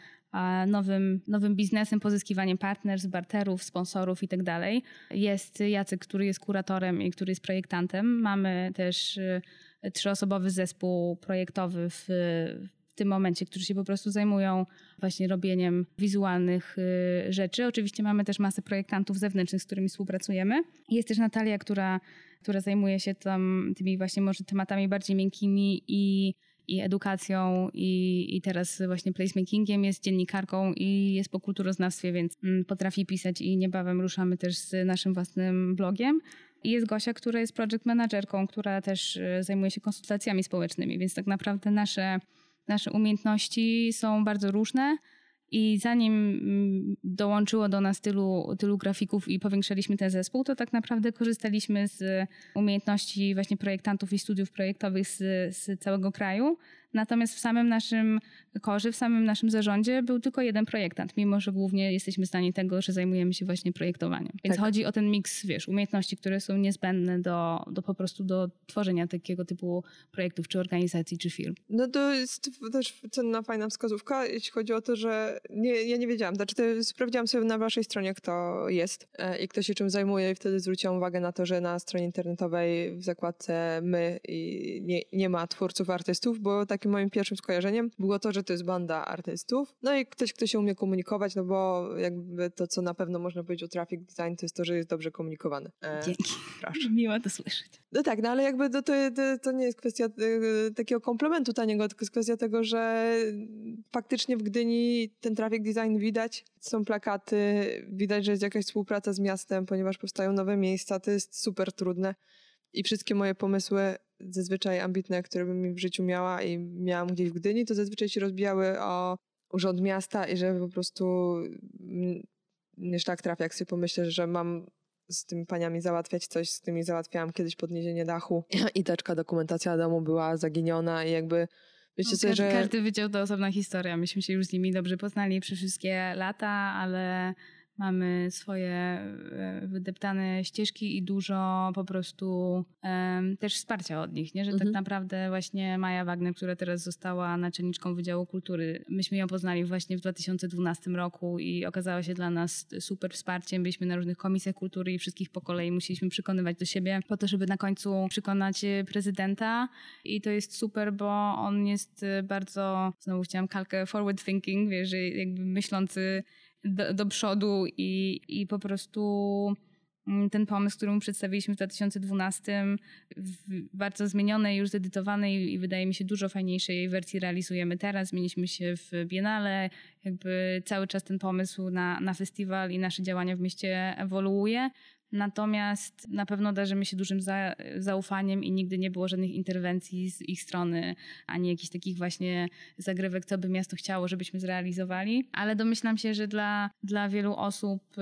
nowym, nowym biznesem, pozyskiwaniem partnerów, barterów, sponsorów itd. Tak jest Jacek, który jest kuratorem i który jest projektantem. Mamy też e, trzyosobowy zespół projektowy w, w tym momencie, którzy się po prostu zajmują właśnie robieniem wizualnych y, rzeczy. Oczywiście mamy też masę projektantów zewnętrznych, z którymi współpracujemy. Jest też Natalia, która, która zajmuje się tam tymi właśnie może tematami bardziej miękkimi i i edukacją i, i teraz właśnie placemakingiem, jest dziennikarką i jest po kulturoznawstwie, więc mm, potrafi pisać i niebawem ruszamy też z naszym własnym blogiem. I jest Gosia, która jest project managerką, która też e, zajmuje się konsultacjami społecznymi, więc tak naprawdę nasze, nasze umiejętności są bardzo różne. I zanim mm, dołączyło do nas tylu, tylu grafików i powiększaliśmy ten zespół, to tak naprawdę korzystaliśmy z umiejętności właśnie projektantów i studiów projektowych z, z całego kraju. Natomiast w samym naszym korze, w samym naszym zarządzie był tylko jeden projektant, mimo że głównie jesteśmy zdani tego, że zajmujemy się właśnie projektowaniem. Więc Tak. chodzi o ten miks, wiesz, umiejętności, które są niezbędne do, do po prostu do tworzenia takiego typu projektów, czy organizacji, czy firm. No to jest też cenna, fajna wskazówka, jeśli chodzi o to, że nie, ja nie wiedziałam. Znaczy, to sprawdziłam sobie na waszej stronie, kto jest e, i kto się czym zajmuje i wtedy zwróciłam uwagę na to, że na stronie internetowej w zakładce my nie, nie ma twórców artystów, bo takim moim pierwszym skojarzeniem było to, że to jest banda artystów. No i ktoś, kto się umie komunikować, no bo jakby to, co na pewno można powiedzieć o traffic design, to jest to, że jest dobrze komunikowany. E, Dzięki. proszę. Miło to słyszeć. No tak, no ale jakby to, to, to, nie jest kwestia y, takiego komplementu taniego, tylko jest kwestia tego, że faktycznie w Gdyni ten traffic design widać. Są plakaty, widać, że jest jakaś współpraca z miastem, ponieważ powstają nowe miejsca, to jest super trudne. I wszystkie moje pomysły, zazwyczaj ambitne, które bym mi w życiu miała i miałam gdzieś w Gdyni, to zazwyczaj się rozbijały o urząd miasta i że po prostu mm, nie tak trafia, jak sobie pomyślę, że mam z tymi paniami załatwiać coś, z tymi załatwiałam kiedyś podniesienie dachu i teczka dokumentacja domu była zaginiona i jakby wiecie sobie, każdy, że... każdy wydział to osobna historia. Myśmy się już z nimi dobrze poznali przez wszystkie lata, ale mamy swoje e, wydeptane ścieżki i dużo po prostu em, też wsparcia od nich, nie? że Mhm. tak naprawdę właśnie Maja Wagner, która teraz została naczelniczką Wydziału Kultury, myśmy ją poznali właśnie w 2012 roku i okazała się dla nas super wsparciem. Byliśmy na różnych komisjach kultury i wszystkich po kolei musieliśmy przekonywać do siebie po to, żeby na końcu przekonać e, prezydenta i to jest super, bo on jest e, bardzo, znowu chciałam kalkę forward thinking, wiesz, jakby myślący do, do przodu i, i po prostu mm, ten pomysł, który mu przedstawiliśmy w 2012 w bardzo zmienionej, już zedytowanej i wydaje mi się dużo fajniejszej wersji realizujemy teraz. Zmieniliśmy się w Biennale, jakby cały czas ten pomysł na, na festiwal i nasze działania w mieście ewoluuje. Natomiast na pewno darzymy się dużym za, zaufaniem i nigdy nie było żadnych interwencji z ich strony, ani jakichś takich właśnie zagrywek, co by miasto chciało, żebyśmy zrealizowali. Ale domyślam się, że dla, dla wielu osób y,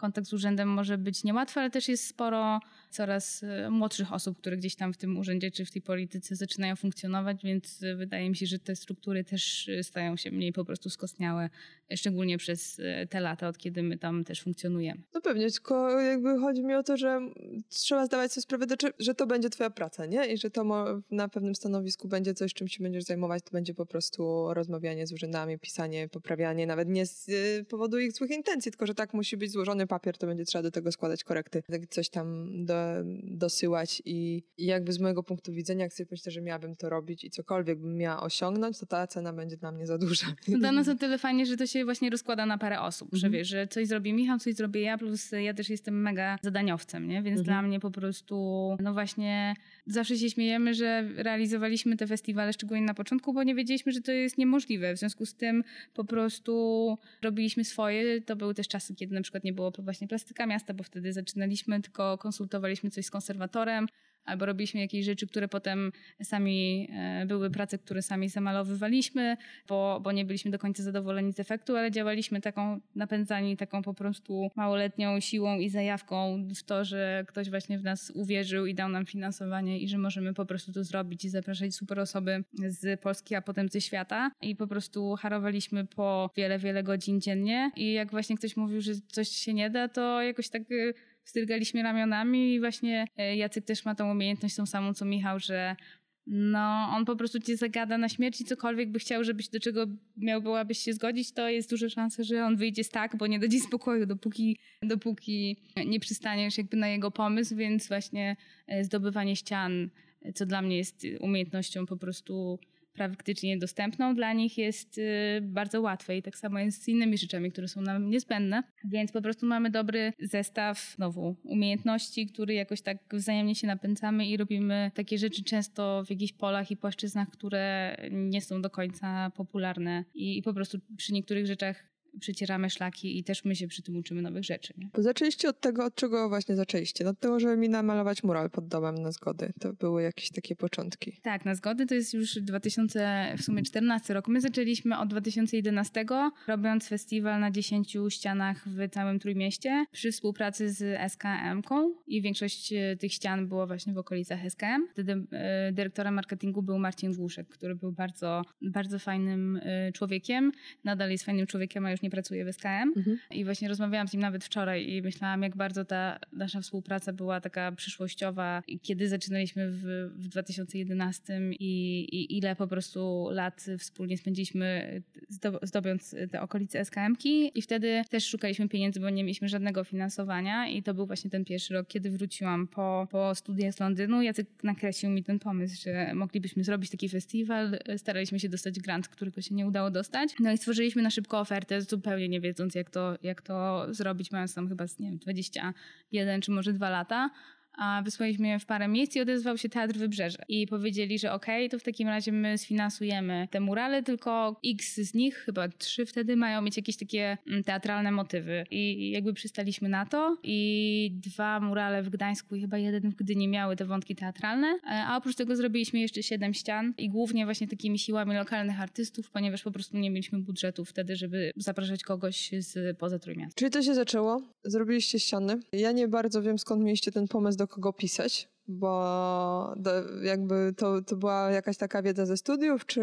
kontakt z urzędem może być niełatwy, ale też jest sporo coraz y, młodszych osób, które gdzieś tam w tym urzędzie czy w tej polityce zaczynają funkcjonować, więc y, wydaje mi się, że te struktury też y, stają się mniej po prostu skostniałe, szczególnie przez te lata, od kiedy my tam też funkcjonujemy. No pewnie, tylko jakby chodzi mi o to, że trzeba zdawać sobie sprawę, że- to będzie twoja praca, nie? I że to na pewnym stanowisku będzie coś, czym się będziesz zajmować, to będzie po prostu rozmawianie z urzędami, pisanie, poprawianie, nawet nie z powodu ich złych intencji, tylko że tak musi być złożony papier, to będzie trzeba do tego składać korekty, tak coś tam do, dosyłać i, i jakby z mojego punktu widzenia, jak sobie myślę, że miałabym to robić i cokolwiek bym miała osiągnąć, to ta cena będzie dla mnie za duża. Dla nas o tyle fajnie, że to się właśnie rozkłada na parę osób, że Mhm. wiesz, że coś zrobi Michał, coś zrobię ja, plus ja też jestem mega zadaniowcem, nie? Więc Mhm. dla mnie po prostu, no właśnie, zawsze się śmiejemy, że realizowaliśmy te festiwale, szczególnie na początku, bo nie wiedzieliśmy, że to jest niemożliwe. W związku z tym po prostu robiliśmy swoje. To były też czasy, kiedy na przykład nie było właśnie plastyka miasta, bo wtedy zaczynaliśmy, tylko konsultowaliśmy coś z konserwatorem, albo robiliśmy jakieś rzeczy, które potem sami e, były prace, które sami zamalowywaliśmy, bo, bo nie byliśmy do końca zadowoleni z efektu, ale działaliśmy taką, napędzani taką po prostu małoletnią siłą i zajawką w to, że ktoś właśnie w nas uwierzył i dał nam finansowanie i że możemy po prostu to zrobić i zapraszać super osoby z Polski, a potem ze świata. I po prostu harowaliśmy po wiele, wiele godzin dziennie i jak właśnie ktoś mówił, że coś się nie da, to jakoś tak y, wzdrygaliśmy ramionami i właśnie e, Jacek też ma tą umiejętność tą samą co Michał, że no, on po prostu cię zagada na śmierć i cokolwiek by chciał, żebyś do czego miałbyś się zgodzić, to jest duża szansa, że on wyjdzie z tak, bo nie da ci spokoju, dopóki, dopóki nie przystaniesz jakby na jego pomysł, więc właśnie e, zdobywanie ścian, e, co dla mnie jest umiejętnością po prostu praktycznie dostępną, dla nich jest y, bardzo łatwe i tak samo jest z innymi rzeczami, które są nam niezbędne. Więc po prostu mamy dobry zestaw znowu umiejętności, który jakoś tak wzajemnie się napędzamy i robimy takie rzeczy często w jakichś polach i płaszczyznach, które nie są do końca popularne i, i po prostu przy niektórych rzeczach przecieramy szlaki i też my się przy tym uczymy nowych rzeczy. Nie? Bo zaczęliście od tego, od czego właśnie zaczęliście? Od tego, żeby mi namalować mural pod domem na zgody. To były jakieś takie początki. Tak, na zgody to jest już 2014 rok. My zaczęliśmy od 2011, robiąc festiwal na 10 ścianach w całym Trójmieście przy współpracy z SKM-ką i większość e, tych ścian było właśnie w okolicach SKM. Wtedy e, dyrektorem marketingu był Marcin Głuszek, który był bardzo, bardzo fajnym e, człowiekiem. Nadal jest fajnym człowiekiem, a już już nie pracuje w SKM mhm. i właśnie rozmawiałam z nim nawet wczoraj i myślałam, jak bardzo ta nasza współpraca była taka przyszłościowa, kiedy zaczynaliśmy w, w 2011 i, i, ile po prostu lat wspólnie spędziliśmy zdobiąc te okolice SKM-ki i wtedy też szukaliśmy pieniędzy, bo nie mieliśmy żadnego finansowania i to był właśnie ten pierwszy rok, kiedy wróciłam po, po studiach z Londynu. Jacek nakreślił mi ten pomysł, że moglibyśmy zrobić taki festiwal. Staraliśmy się dostać grant, którego się nie udało dostać. No i stworzyliśmy na szybko ofertę zupełnie nie wiedząc, jak to, jak to zrobić, mając tam chyba, nie wiem, 21 czy może 2 lata wysłaliśmy je w parę miejsc i odezwał się Teatr Wybrzeże. I powiedzieli, że okej, okay, to w takim razie my sfinansujemy te murale, tylko x z nich, chyba trzy wtedy, mają mieć jakieś takie mm, teatralne motywy. I jakby przystaliśmy na to i dwa murale w Gdańsku i chyba jeden w Gdyni miały te wątki teatralne, e, a oprócz tego zrobiliśmy jeszcze siedem ścian i głównie właśnie takimi siłami lokalnych artystów, ponieważ po prostu nie mieliśmy budżetu wtedy, żeby zapraszać kogoś z poza Trójmiasta. Czyli to się zaczęło? Zrobiliście ściany? Ja nie bardzo wiem skąd mieliście ten pomysł do kogo pisać, bo do, jakby to, to była jakaś taka wiedza ze studiów, czy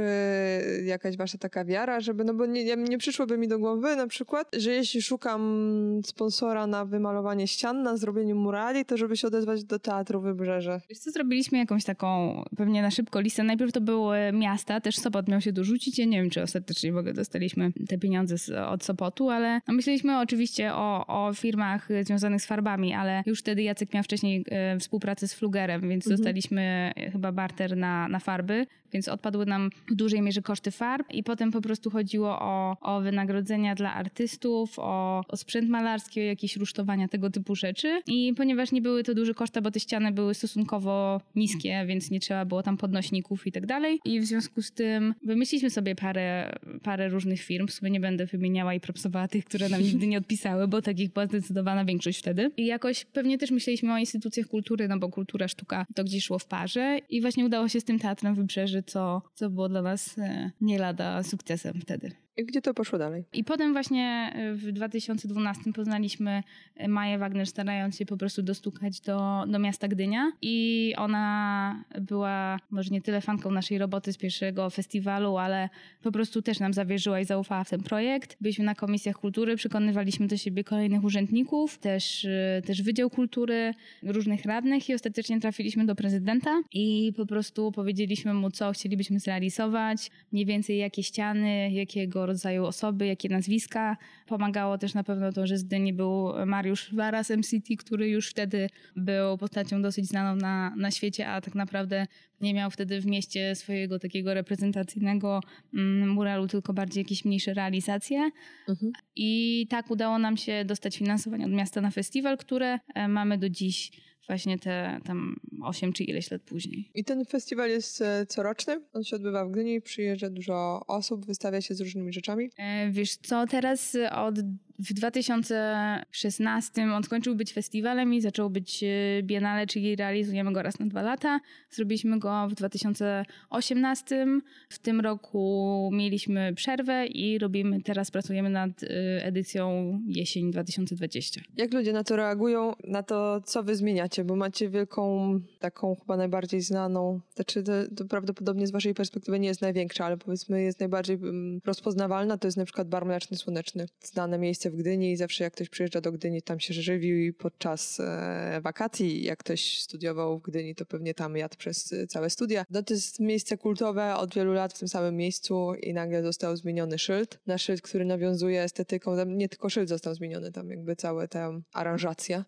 jakaś wasza taka wiara, żeby, no bo nie, nie przyszłoby mi do głowy na przykład, że jeśli szukam sponsora na wymalowanie ścian, na zrobienie murali, to żeby się odezwać do Teatru Wybrzeże. Wiesz co, zrobiliśmy jakąś taką, pewnie na szybko listę. Najpierw to były miasta, też Sopot miał się dorzucić. Ja nie wiem, czy ostatecznie w ogóle dostaliśmy te pieniądze z, od Sopotu, ale no myśleliśmy oczywiście o, o firmach związanych z farbami, ale już wtedy Jacek miał wcześniej e, współpracę z Więc mhm. dostaliśmy chyba barter na, na farby, więc odpadły nam w dużej mierze koszty farb i potem po prostu chodziło o, o wynagrodzenia dla artystów, o, o sprzęt malarski, o jakieś rusztowania, tego typu rzeczy. I ponieważ nie były to duże koszty, bo te ściany były stosunkowo niskie, więc nie trzeba było tam podnośników i tak dalej. I w związku z tym wymyśliliśmy sobie parę, parę różnych firm. W sumie nie będę wymieniała i propsowała tych, które nam nigdy nie odpisały, bo takich była zdecydowana większość wtedy. I jakoś pewnie też myśleliśmy o instytucjach kultury, no bo kultura, sztuka to gdzieś szło w parze i właśnie udało się z tym teatrem Wybrzeże, co, co było dla nas e, nie lada sukcesem wtedy. I gdzie to poszło dalej? I potem właśnie e, w 2012 poznaliśmy e, Maję Wagner, starając się po prostu dostukać do, do miasta Gdynia. I ona była może nie tyle fanką naszej roboty z pierwszego festiwalu, ale po prostu też nam zawierzyła i zaufała w ten projekt. Byliśmy na komisjach kultury, przekonywaliśmy do siebie kolejnych urzędników, też, e, też Wydział Kultury, różnych radnych i ostatecznie trafiliśmy do prezydenta i po prostu powiedzieliśmy mu, co chcielibyśmy zrealizować, mniej więcej jakie ściany, jakiego rodzaju osoby, jakie nazwiska. Pomagało też na pewno to, że z Gdyni był Mariusz Waras MCT, który już wtedy był postacią dosyć znaną na, na świecie, a tak naprawdę nie miał wtedy w mieście swojego takiego reprezentacyjnego mm, muralu, tylko bardziej jakieś mniejsze realizacje. Mhm. I tak udało nam się dostać finansowanie od miasta na festiwal, które e, mamy do dziś właśnie te tam 8 czy ileś lat później. I ten festiwal jest e, coroczny? On się odbywa w Gdyni, przyjeżdża dużo osób, wystawia się z różnymi rzeczami? E, wiesz co, teraz od w 2016 on skończył być festiwalem i zaczął być e, biennale, czyli realizujemy go raz na dwa lata. Zrobiliśmy go w 2018. W tym roku mieliśmy przerwę i robimy, teraz pracujemy nad e, edycją jesień 2020. Jak ludzie na to reagują, na to, co wy zmieniacie? Bo macie wielką, taką chyba najbardziej znaną, znaczy to, to prawdopodobnie z waszej perspektywy nie jest największa, ale powiedzmy jest najbardziej mm, rozpoznawalna, to jest na przykład Bar Mleczny Słoneczny. Znane miejsce w Gdyni i zawsze jak ktoś przyjeżdża do Gdyni, tam się żywił podczas e, wakacji. Jak ktoś studiował w Gdyni, to pewnie tam jadł przez e, całe studia. No to jest miejsce kultowe od wielu lat w tym samym miejscu i nagle został zmieniony szyld. Na szyld, który nawiązuje estetyką, nie tylko szyld został zmieniony, tam jakby cała ta aranżacja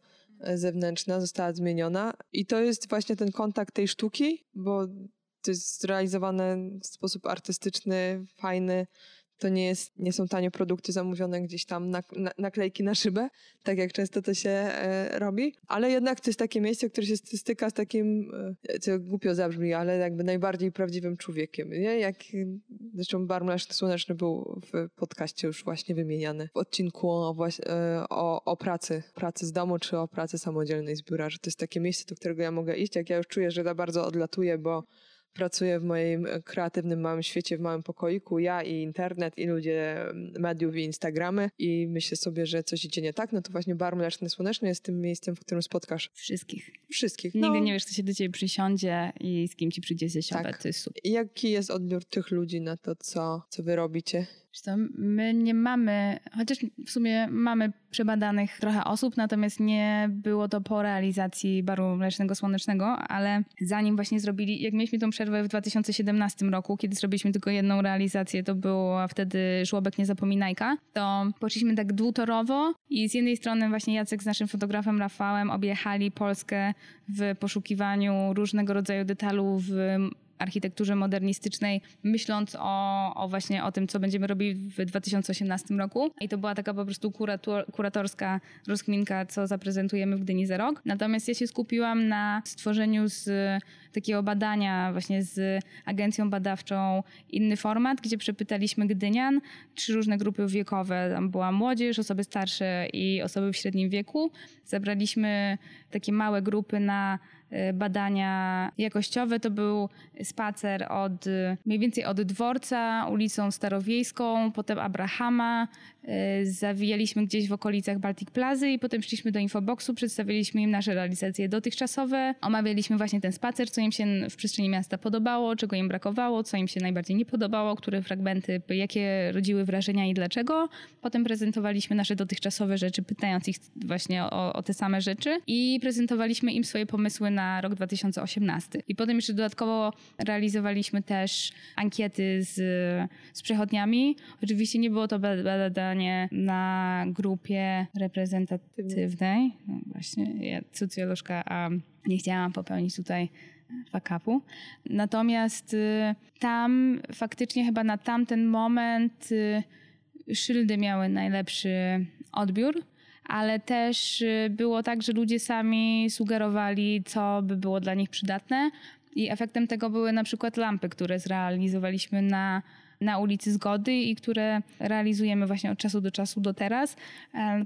zewnętrzna została zmieniona i to jest właśnie ten kontakt tej sztuki, bo to jest zrealizowane w sposób artystyczny, fajny. To nie, jest, nie są tanie produkty zamówione gdzieś tam na, na, naklejki na szybę, tak jak często to się e, robi. Ale jednak to jest takie miejsce, które się styka z takim, e, co głupio zabrzmi, ale jakby najbardziej prawdziwym człowiekiem. Nie? Jak, zresztą Bar Mleczny Słoneczny był w podcaście już właśnie wymieniany. W odcinku o, e, o, o pracy, pracy z domu, czy o pracy samodzielnej z biura, że to jest takie miejsce, do którego ja mogę iść, jak ja już czuję, że za bardzo odlatuję, bo pracuję w moim kreatywnym małym świecie, w małym pokoiku, ja i internet, i ludzie mediów, i Instagramy i myślę sobie, że coś idzie nie tak, no to właśnie Bar Mleczny Słoneczny jest tym miejscem, w którym spotkasz wszystkich. Wszystkich. No. Nigdy nie wiesz, kto się do ciebie przysiądzie i z kim ci przyjdzie zjeść tak. obiad. To jest super. Jaki jest odbiór tych ludzi na to, co, co wy robicie? My nie mamy, chociaż w sumie mamy przebadanych trochę osób, natomiast nie było to po realizacji baru mlecznego słonecznego, ale zanim właśnie zrobili, jak mieliśmy tą przerwę w 2017 roku, kiedy zrobiliśmy tylko jedną realizację, to była wtedy Żłobek Niezapominajka, to poszliśmy tak dwutorowo i z jednej strony właśnie Jacek z naszym fotografem Rafałem objechali Polskę w poszukiwaniu różnego rodzaju detalu w architekturze modernistycznej, myśląc o, o właśnie o tym, co będziemy robić w 2018 roku. I to była taka po prostu kurator, kuratorska rozkminka, co zaprezentujemy w Gdyni za rok. Natomiast ja się skupiłam na stworzeniu z takiego badania właśnie z agencją badawczą inny format, gdzie przepytaliśmy Gdynian, trzy różne grupy wiekowe. Tam była młodzież, osoby starsze i osoby w średnim wieku. Zabraliśmy takie małe grupy na badania jakościowe. To był spacer od mniej więcej od dworca, ulicą Starowiejską, potem Abrahama, Y, zawijaliśmy gdzieś w okolicach Baltic Plazy i potem szliśmy do infoboxu, przedstawiliśmy im nasze realizacje dotychczasowe, omawialiśmy właśnie ten spacer, co im się w przestrzeni miasta podobało, czego im brakowało, co im się najbardziej nie podobało, które fragmenty, jakie rodziły wrażenia i dlaczego. Potem prezentowaliśmy nasze dotychczasowe rzeczy, pytając ich właśnie o, o te same rzeczy i prezentowaliśmy im swoje pomysły na rok 2018. I potem jeszcze dodatkowo realizowaliśmy też ankiety z, z przechodniami. Oczywiście nie było to na grupie reprezentatywnej. No właśnie, ja socjolożka, a nie chciałam popełnić tutaj fakapu. Natomiast y, tam faktycznie chyba na tamten moment y, szyldy miały najlepszy odbiór ale też y, było tak, że ludzie sami sugerowali, co by było dla nich przydatne. I efektem tego były na przykład lampy, które zrealizowaliśmy na na ulicy Zgody i które realizujemy właśnie od czasu do czasu do teraz,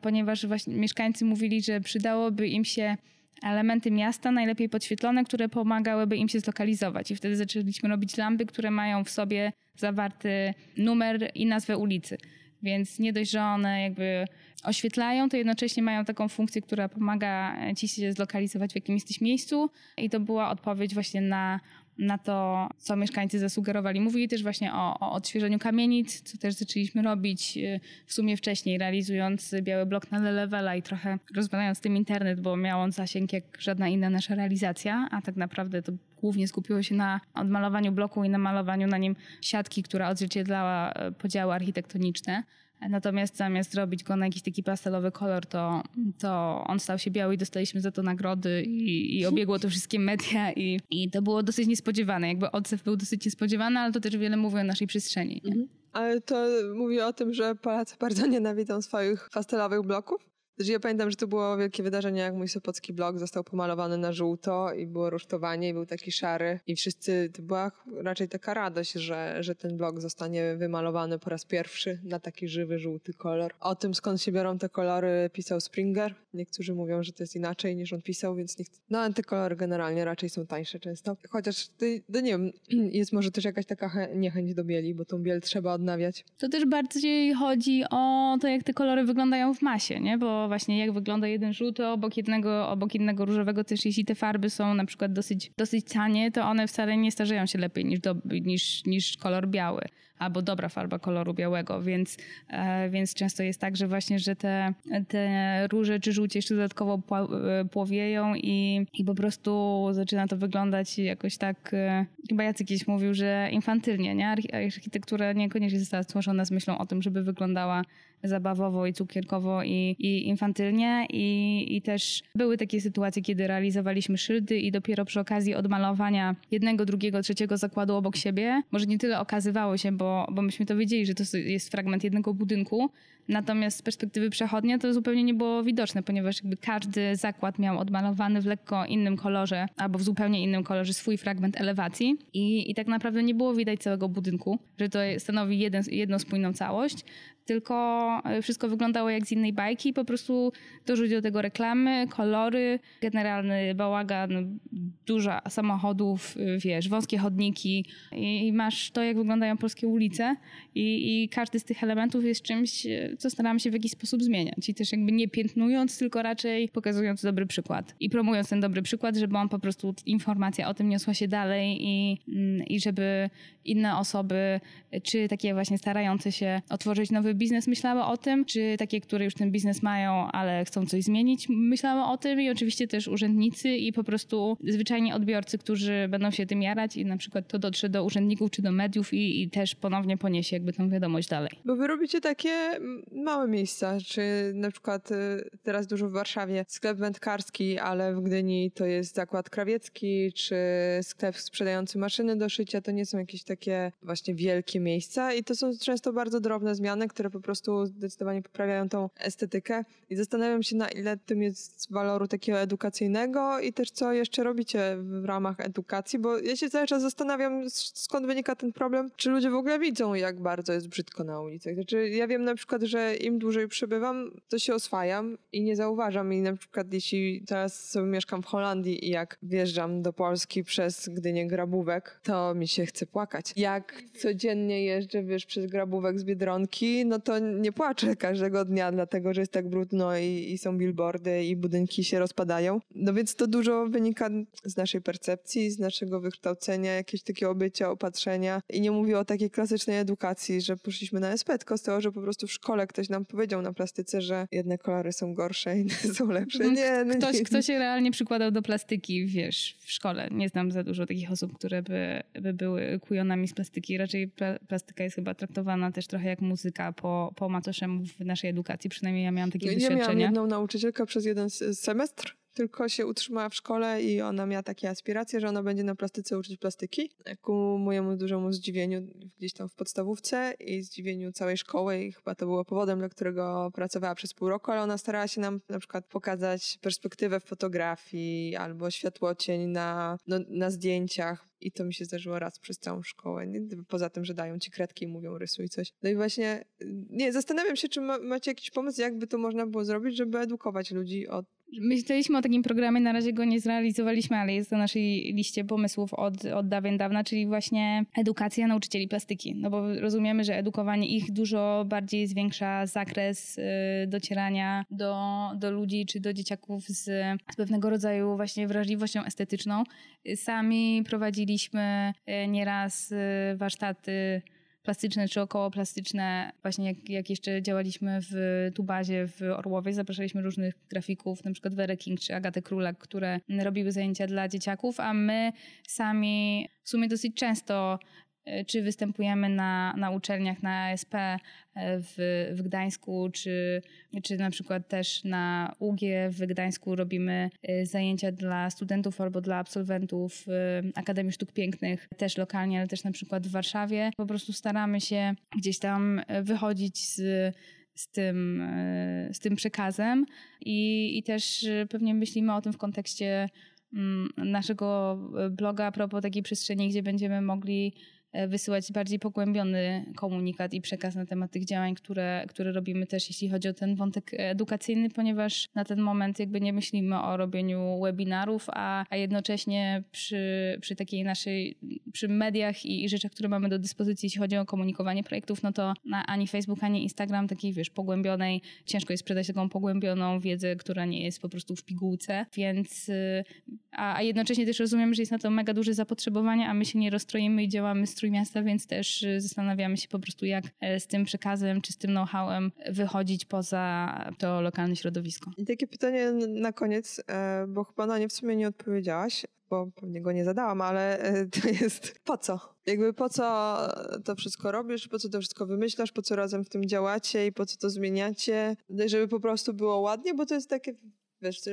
ponieważ właśnie mieszkańcy mówili, że przydałoby im się elementy miasta, najlepiej podświetlone, które pomagałyby im się zlokalizować. I wtedy zaczęliśmy robić lampy, które mają w sobie zawarty numer i nazwę ulicy. Więc nie dość, że one jakby oświetlają, to jednocześnie mają taką funkcję, która pomaga ci się zlokalizować w jakimś jesteś miejscu. I to była odpowiedź właśnie na na to, co mieszkańcy zasugerowali. Mówili też właśnie o, o odświeżeniu kamienic, co też zaczęliśmy robić y, w sumie wcześniej, realizując biały blok na levela i trochę rozwalając tym internet, bo miał on zasięg jak żadna inna nasza realizacja, a tak naprawdę to głównie skupiło się na odmalowaniu bloku i na malowaniu na nim siatki, która odzwierciedlała y, podziały architektoniczne. Natomiast zamiast robić go na jakiś taki pastelowy kolor, to, to on stał się biały i dostaliśmy za to nagrody i, i obiegło to wszystkie media i, i to było dosyć niespodziewane. Jakby odzew był dosyć niespodziewany, ale to też wiele mówi o naszej przestrzeni. Mhm. Ale to mówi o tym, że Polacy bardzo nienawidzą swoich pastelowych bloków? Znaczy ja pamiętam, że to było wielkie wydarzenie, jak mój Sopocki blog został pomalowany na żółto i było rusztowanie i był taki szary i wszyscy, to była raczej taka radość, że, że ten blog zostanie wymalowany po raz pierwszy na taki żywy, żółty kolor. O tym, skąd się biorą te kolory, pisał Springer. Niektórzy mówią, że to jest inaczej niż on pisał, więc nie No, te kolory generalnie raczej są tańsze często. Chociaż, to nie wiem, jest może też jakaś taka niechęć do bieli, bo tą biel trzeba odnawiać. To też bardziej chodzi o to, jak te kolory wyglądają w masie, nie? Bo właśnie jak wygląda jeden żółty obok jednego, obok innego różowego, też jeśli te farby są na przykład dosyć, dosyć tanie, to one wcale nie starzeją się lepiej niż, do, niż, niż kolor biały. albo dobra farba koloru białego, więc, e, więc często jest tak, że właśnie, że te, te róże czy żółcie jeszcze dodatkowo e, płowieją i, i po prostu zaczyna to wyglądać jakoś tak, e, chyba Jacek kiedyś mówił, że infantylnie, nie? Architektura niekoniecznie została stworzona z myślą o tym, żeby wyglądała zabawowo i cukierkowo i, i infantylnie. I, i też były takie sytuacje, kiedy realizowaliśmy szyldy i dopiero przy okazji odmalowania jednego, drugiego, trzeciego zakładu obok siebie, może nie tyle okazywało się, bo, bo myśmy to wiedzieli, że to jest fragment jednego budynku, Natomiast z perspektywy przechodnia to zupełnie nie było widoczne, ponieważ jakby każdy zakład miał odmalowany w lekko innym kolorze albo w zupełnie innym kolorze swój fragment elewacji. I, i tak naprawdę nie było widać całego budynku, że to stanowi jeden, jedną spójną całość tylko e, wszystko wyglądało jak z innej bajki. Po prostu dorzuć do tego reklamy, kolory, generalny bałagan, dużo samochodów, e, wiesz, wąskie chodniki. I, masz to, jak wyglądają polskie ulice. I, i każdy z tych elementów jest czymś, e, co staramy się w jakiś sposób zmieniać. I też jakby nie piętnując, tylko raczej pokazując dobry przykład i promując ten dobry przykład, żeby on po prostu informacja o tym niosła się dalej i, mm, i żeby inne osoby, czy takie właśnie starające się otworzyć nowy biznes myślały o tym, czy takie, które już ten biznes mają, ale chcą coś zmienić, myślały o tym i oczywiście też urzędnicy i po prostu zwyczajni odbiorcy, którzy będą się tym jarać i na przykład to dotrze do urzędników czy do mediów i, i też ponownie poniesie jakby tą wiadomość dalej. Bo wy robicie takie małe miejsca, czy na przykład y, teraz dużo w Warszawie sklep wędkarski, ale w Gdyni to jest zakład krawiecki, czy sklep sprzedający maszyny do szycia, to nie są jakieś takie właśnie wielkie miejsca i to są często bardzo drobne zmiany, które po prostu zdecydowanie poprawiają tą estetykę i zastanawiam się na ile tym jest waloru takiego edukacyjnego i też co jeszcze robicie w ramach edukacji, bo ja się cały czas zastanawiam skąd wynika ten problem, czy ludzie w ogóle widzą jak bardzo jest brzydko na ulicach. Znaczy ja wiem na przykład, że im dłużej przebywam, to się oswajam i nie zauważam i na przykład jeśli teraz sobie mieszkam w Holandii i jak wjeżdżam do Polski przez Gdynię Grabówek, to mi się chce płakać. Jak codziennie jeżdżę, wiesz, przez Grabówek z Biedronki, no to nie płaczę każdego dnia, dlatego że jest tak brudno i, i są billboardy i budynki się rozpadają. No więc to dużo wynika z naszej percepcji, z naszego wykształcenia, jakiegoś takiego bycia, opatrzenia. I nie mówię o takiej klasycznej edukacji, że poszliśmy na SP, tylko z tego, że po prostu w szkole ktoś nam powiedział na plastyce, że jedne kolory są gorsze, inne są lepsze. Nie, no ktoś, nie. ktoś się realnie przykładał do plastyki, wiesz, w szkole. Nie znam za dużo takich osób, które by, by były kujonami z plastyki. Raczej plastyka jest chyba traktowana też trochę jak muzyka po, po macoszemu w naszej edukacji. Przynajmniej ja miałam takie ja doświadczenie. Ja miałam jedną nauczycielkę przez jeden semestr, tylko się utrzymała w szkole i ona miała takie aspiracje, że ona będzie na plastyce uczyć plastyki. Ku mojemu dużemu zdziwieniu gdzieś tam w podstawówce i zdziwieniu całej szkoły i chyba to było powodem, dla którego pracowała przez pół roku, ale ona starała się nam na przykład pokazać perspektywę w fotografii albo światłocień na, no, na zdjęciach. I to mi się zdarzyło raz przez całą szkołę. Poza tym, że dają ci kredki i mówią rysuj coś. No i właśnie, nie, zastanawiam się, czy ma, macie jakiś pomysł, jakby to można było zrobić, żeby edukować ludzi o Myśleliśmy o takim programie, na razie go nie zrealizowaliśmy, ale jest na naszej liście pomysłów od, od dawien dawna, czyli właśnie edukacja nauczycieli plastyki. No bo rozumiemy, że edukowanie ich dużo bardziej zwiększa zakres y, docierania do, do ludzi czy do dzieciaków z, z pewnego rodzaju właśnie wrażliwością estetyczną. Sami prowadziliśmy y, nieraz y, warsztaty plastyczne czy okołoplastyczne. Właśnie jak, jak jeszcze działaliśmy w Tubazie w Orłowie, zapraszaliśmy różnych grafików, na przykład Werę King czy Agatę Królak, które robiły zajęcia dla dzieciaków, a my sami w sumie dosyć często czy występujemy na, na uczelniach na ASP e, w, w Gdańsku, czy, czy na przykład też na UG w Gdańsku robimy e, zajęcia dla studentów albo dla absolwentów Akademii Sztuk Pięknych, też lokalnie, ale też na przykład w Warszawie. Po prostu staramy się gdzieś tam wychodzić z z tym, z tym przekazem i, i też pewnie myślimy o tym w kontekście mm, naszego bloga a propos takiej przestrzeni, gdzie będziemy mogli E, wysyłać bardziej pogłębiony komunikat i przekaz na temat tych działań, które, które robimy też, jeśli chodzi o ten wątek edukacyjny, ponieważ na ten moment jakby nie myślimy o robieniu webinarów, a, a jednocześnie przy, przy takiej naszej, przy mediach i, i rzeczach, które mamy do dyspozycji, jeśli chodzi o komunikowanie projektów, no to na ani Facebook, ani Instagram takiej, wiesz, pogłębionej, ciężko jest sprzedać taką pogłębioną wiedzę, która nie jest po prostu w pigułce, więc y, a, a jednocześnie też rozumiem, że jest na to mega duże zapotrzebowanie, a my się nie rozstroimy i działamy Trójmiasta, więc też y, zastanawiamy się po prostu, jak e, z tym przekazem czy z tym know-howem wychodzić poza to lokalne środowisko. I takie pytanie na koniec, e, bo chyba na nie w sumie nie odpowiedziałaś, bo pewnie go nie zadałam, ale e, to jest po co? Jakby po co to wszystko robisz, po co to wszystko wymyślasz, po co razem w tym działacie i po co to zmieniacie, żeby po prostu było ładnie, bo to jest takie Wiesz, to...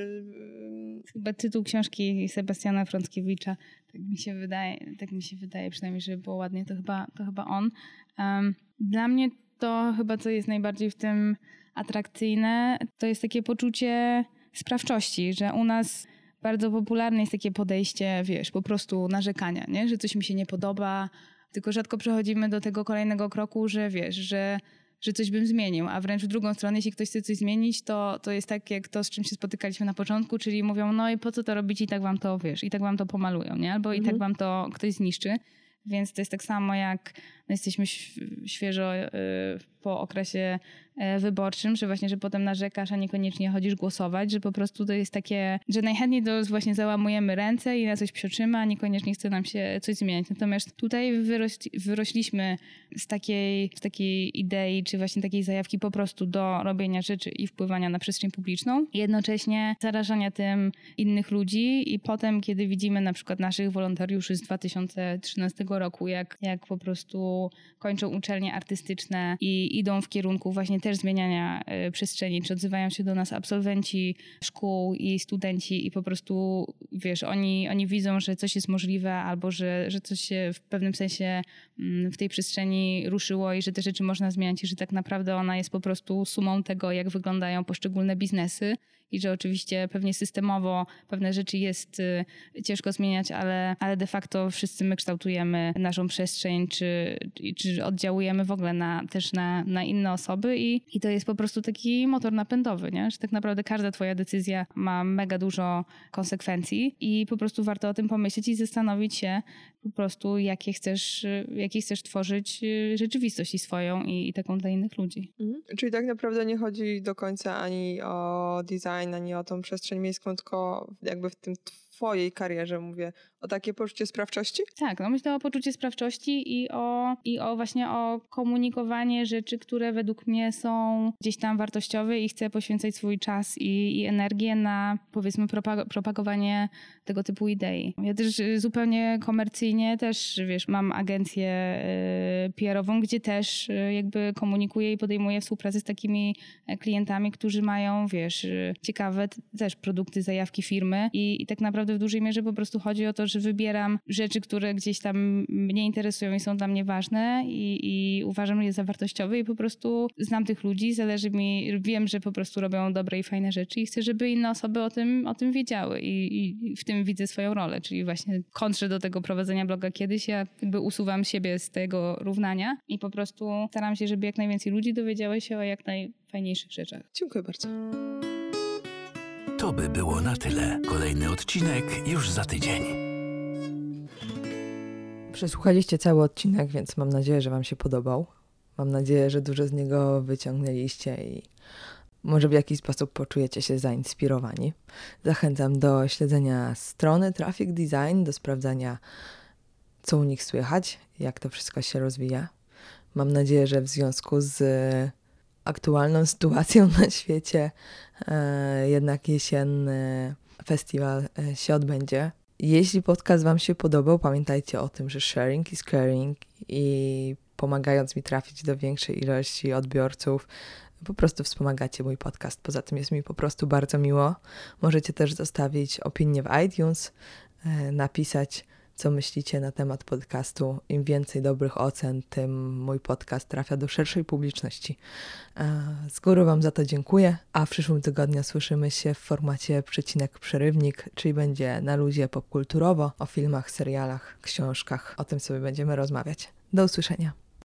Chyba tytuł książki Sebastiana Frąckiewicza, tak mi się wydaje, tak mi się wydaje przynajmniej, żeby było ładnie, to chyba, to chyba on. Um, dla mnie to chyba co jest najbardziej w tym atrakcyjne, to jest takie poczucie sprawczości, że u nas bardzo popularne jest takie podejście, wiesz, po prostu narzekania, nie? że coś mi się nie podoba, tylko rzadko przechodzimy do tego kolejnego kroku, że wiesz, że że coś bym zmienił, a wręcz w drugą stronę, jeśli ktoś chce coś zmienić, to, to jest tak jak to, z czym się spotykaliśmy na początku, czyli mówią, no i po co to robić i tak wam to, wiesz, i tak wam to pomalują, nie? Albo i tak mhm. wam to ktoś zniszczy. Więc to jest tak samo jak jesteśmy świeżo y, po okresie e, wyborczym, że właśnie, że potem narzekasz, a niekoniecznie chodzisz głosować, że po prostu to jest takie, że najchętniej to właśnie załamujemy ręce i na coś psioczymy, a niekoniecznie chce nam się coś zmieniać. Natomiast tutaj wyrośli, wyrośliśmy z takiej, z takiej idei, czy właśnie takiej zajawki po prostu do robienia rzeczy i wpływania na przestrzeń publiczną, jednocześnie zarażania tym innych ludzi i potem, kiedy widzimy na przykład naszych wolontariuszy z 2013 roku, jak, jak po prostu kończą uczelnie artystyczne i idą w kierunku właśnie też zmieniania e, przestrzeni, czy odzywają się do nas absolwenci szkół i studenci i po prostu, wiesz, oni, oni widzą, że coś jest możliwe albo że, że coś się w pewnym sensie mm, w tej przestrzeni ruszyło i że te rzeczy można zmieniać i że tak naprawdę ona jest po prostu sumą tego, jak wyglądają poszczególne biznesy i że oczywiście pewnie systemowo pewne rzeczy jest y, ciężko zmieniać, ale, ale de facto wszyscy my kształtujemy naszą przestrzeń, czy, czy oddziałujemy w ogóle na, też na, na inne osoby i, i to jest po prostu taki motor napędowy, nie? że tak naprawdę każda twoja decyzja ma mega dużo konsekwencji i po prostu warto o tym pomyśleć i zastanowić się po prostu, jakie chcesz, jakie chcesz tworzyć y, rzeczywistość i swoją i, i taką dla innych ludzi. Mhm. Czyli tak naprawdę nie chodzi do końca ani o design, design, a nie o tą przestrzeń miejską, tylko jakby w tym twojej karierze mówię, o takie poczucie sprawczości? Tak, no myślę o poczucie sprawczości i o, i o właśnie o komunikowanie rzeczy, które według mnie są gdzieś tam wartościowe i chcę poświęcać swój czas i, i energię na powiedzmy propag propagowanie tego typu idei. Ja też zupełnie komercyjnie też, wiesz, mam agencję y, PR-ową, gdzie też y, jakby komunikuję i podejmuję współpracę z takimi klientami, którzy mają, wiesz, y, ciekawe też produkty, zajawki firmy i, i tak naprawdę w dużej mierze po prostu chodzi o to, że wybieram rzeczy, które gdzieś tam mnie interesują i są dla mnie ważne i, i uważam je za wartościowe i po prostu znam tych ludzi, zależy mi, wiem, że po prostu robią dobre i fajne rzeczy i chcę, żeby inne osoby o tym, o tym wiedziały i, i w tym widzę swoją rolę, czyli właśnie kontrze do tego prowadzenia bloga kiedyś, ja jakby usuwam siebie z tego równania i po prostu staram się, żeby jak najwięcej ludzi dowiedziały się o jak najfajniejszych rzeczach. Dziękuję bardzo. To by było na tyle. Kolejny odcinek już za tydzień. Przesłuchaliście cały odcinek, więc mam nadzieję, że Wam się podobał. Mam nadzieję, że dużo z niego wyciągnęliście i może w jakiś sposób poczujecie się zainspirowani. Zachęcam do śledzenia strony Traffic Design, do sprawdzania, co u nich słychać, jak to wszystko się rozwija. Mam nadzieję, że w związku z aktualną sytuacją na świecie, e, jednak jesienny festiwal e, się odbędzie. Jeśli podcast Wam się podobał, pamiętajcie o tym, że sharing is caring i pomagając mi trafić do większej ilości odbiorców, po prostu wspomagacie mój podcast. Poza tym jest mi po prostu bardzo miło. Możecie też zostawić opinię w iTunes, e, napisać co myślicie na temat podcastu. Im więcej dobrych ocen, tym mój podcast trafia do szerszej publiczności. E, z góry Wam za to dziękuję, a w przyszłym tygodniu słyszymy się w formacie przecinek przerywnik, czyli będzie na luzie popkulturowo, o filmach, serialach, książkach. O tym sobie będziemy rozmawiać. Do usłyszenia.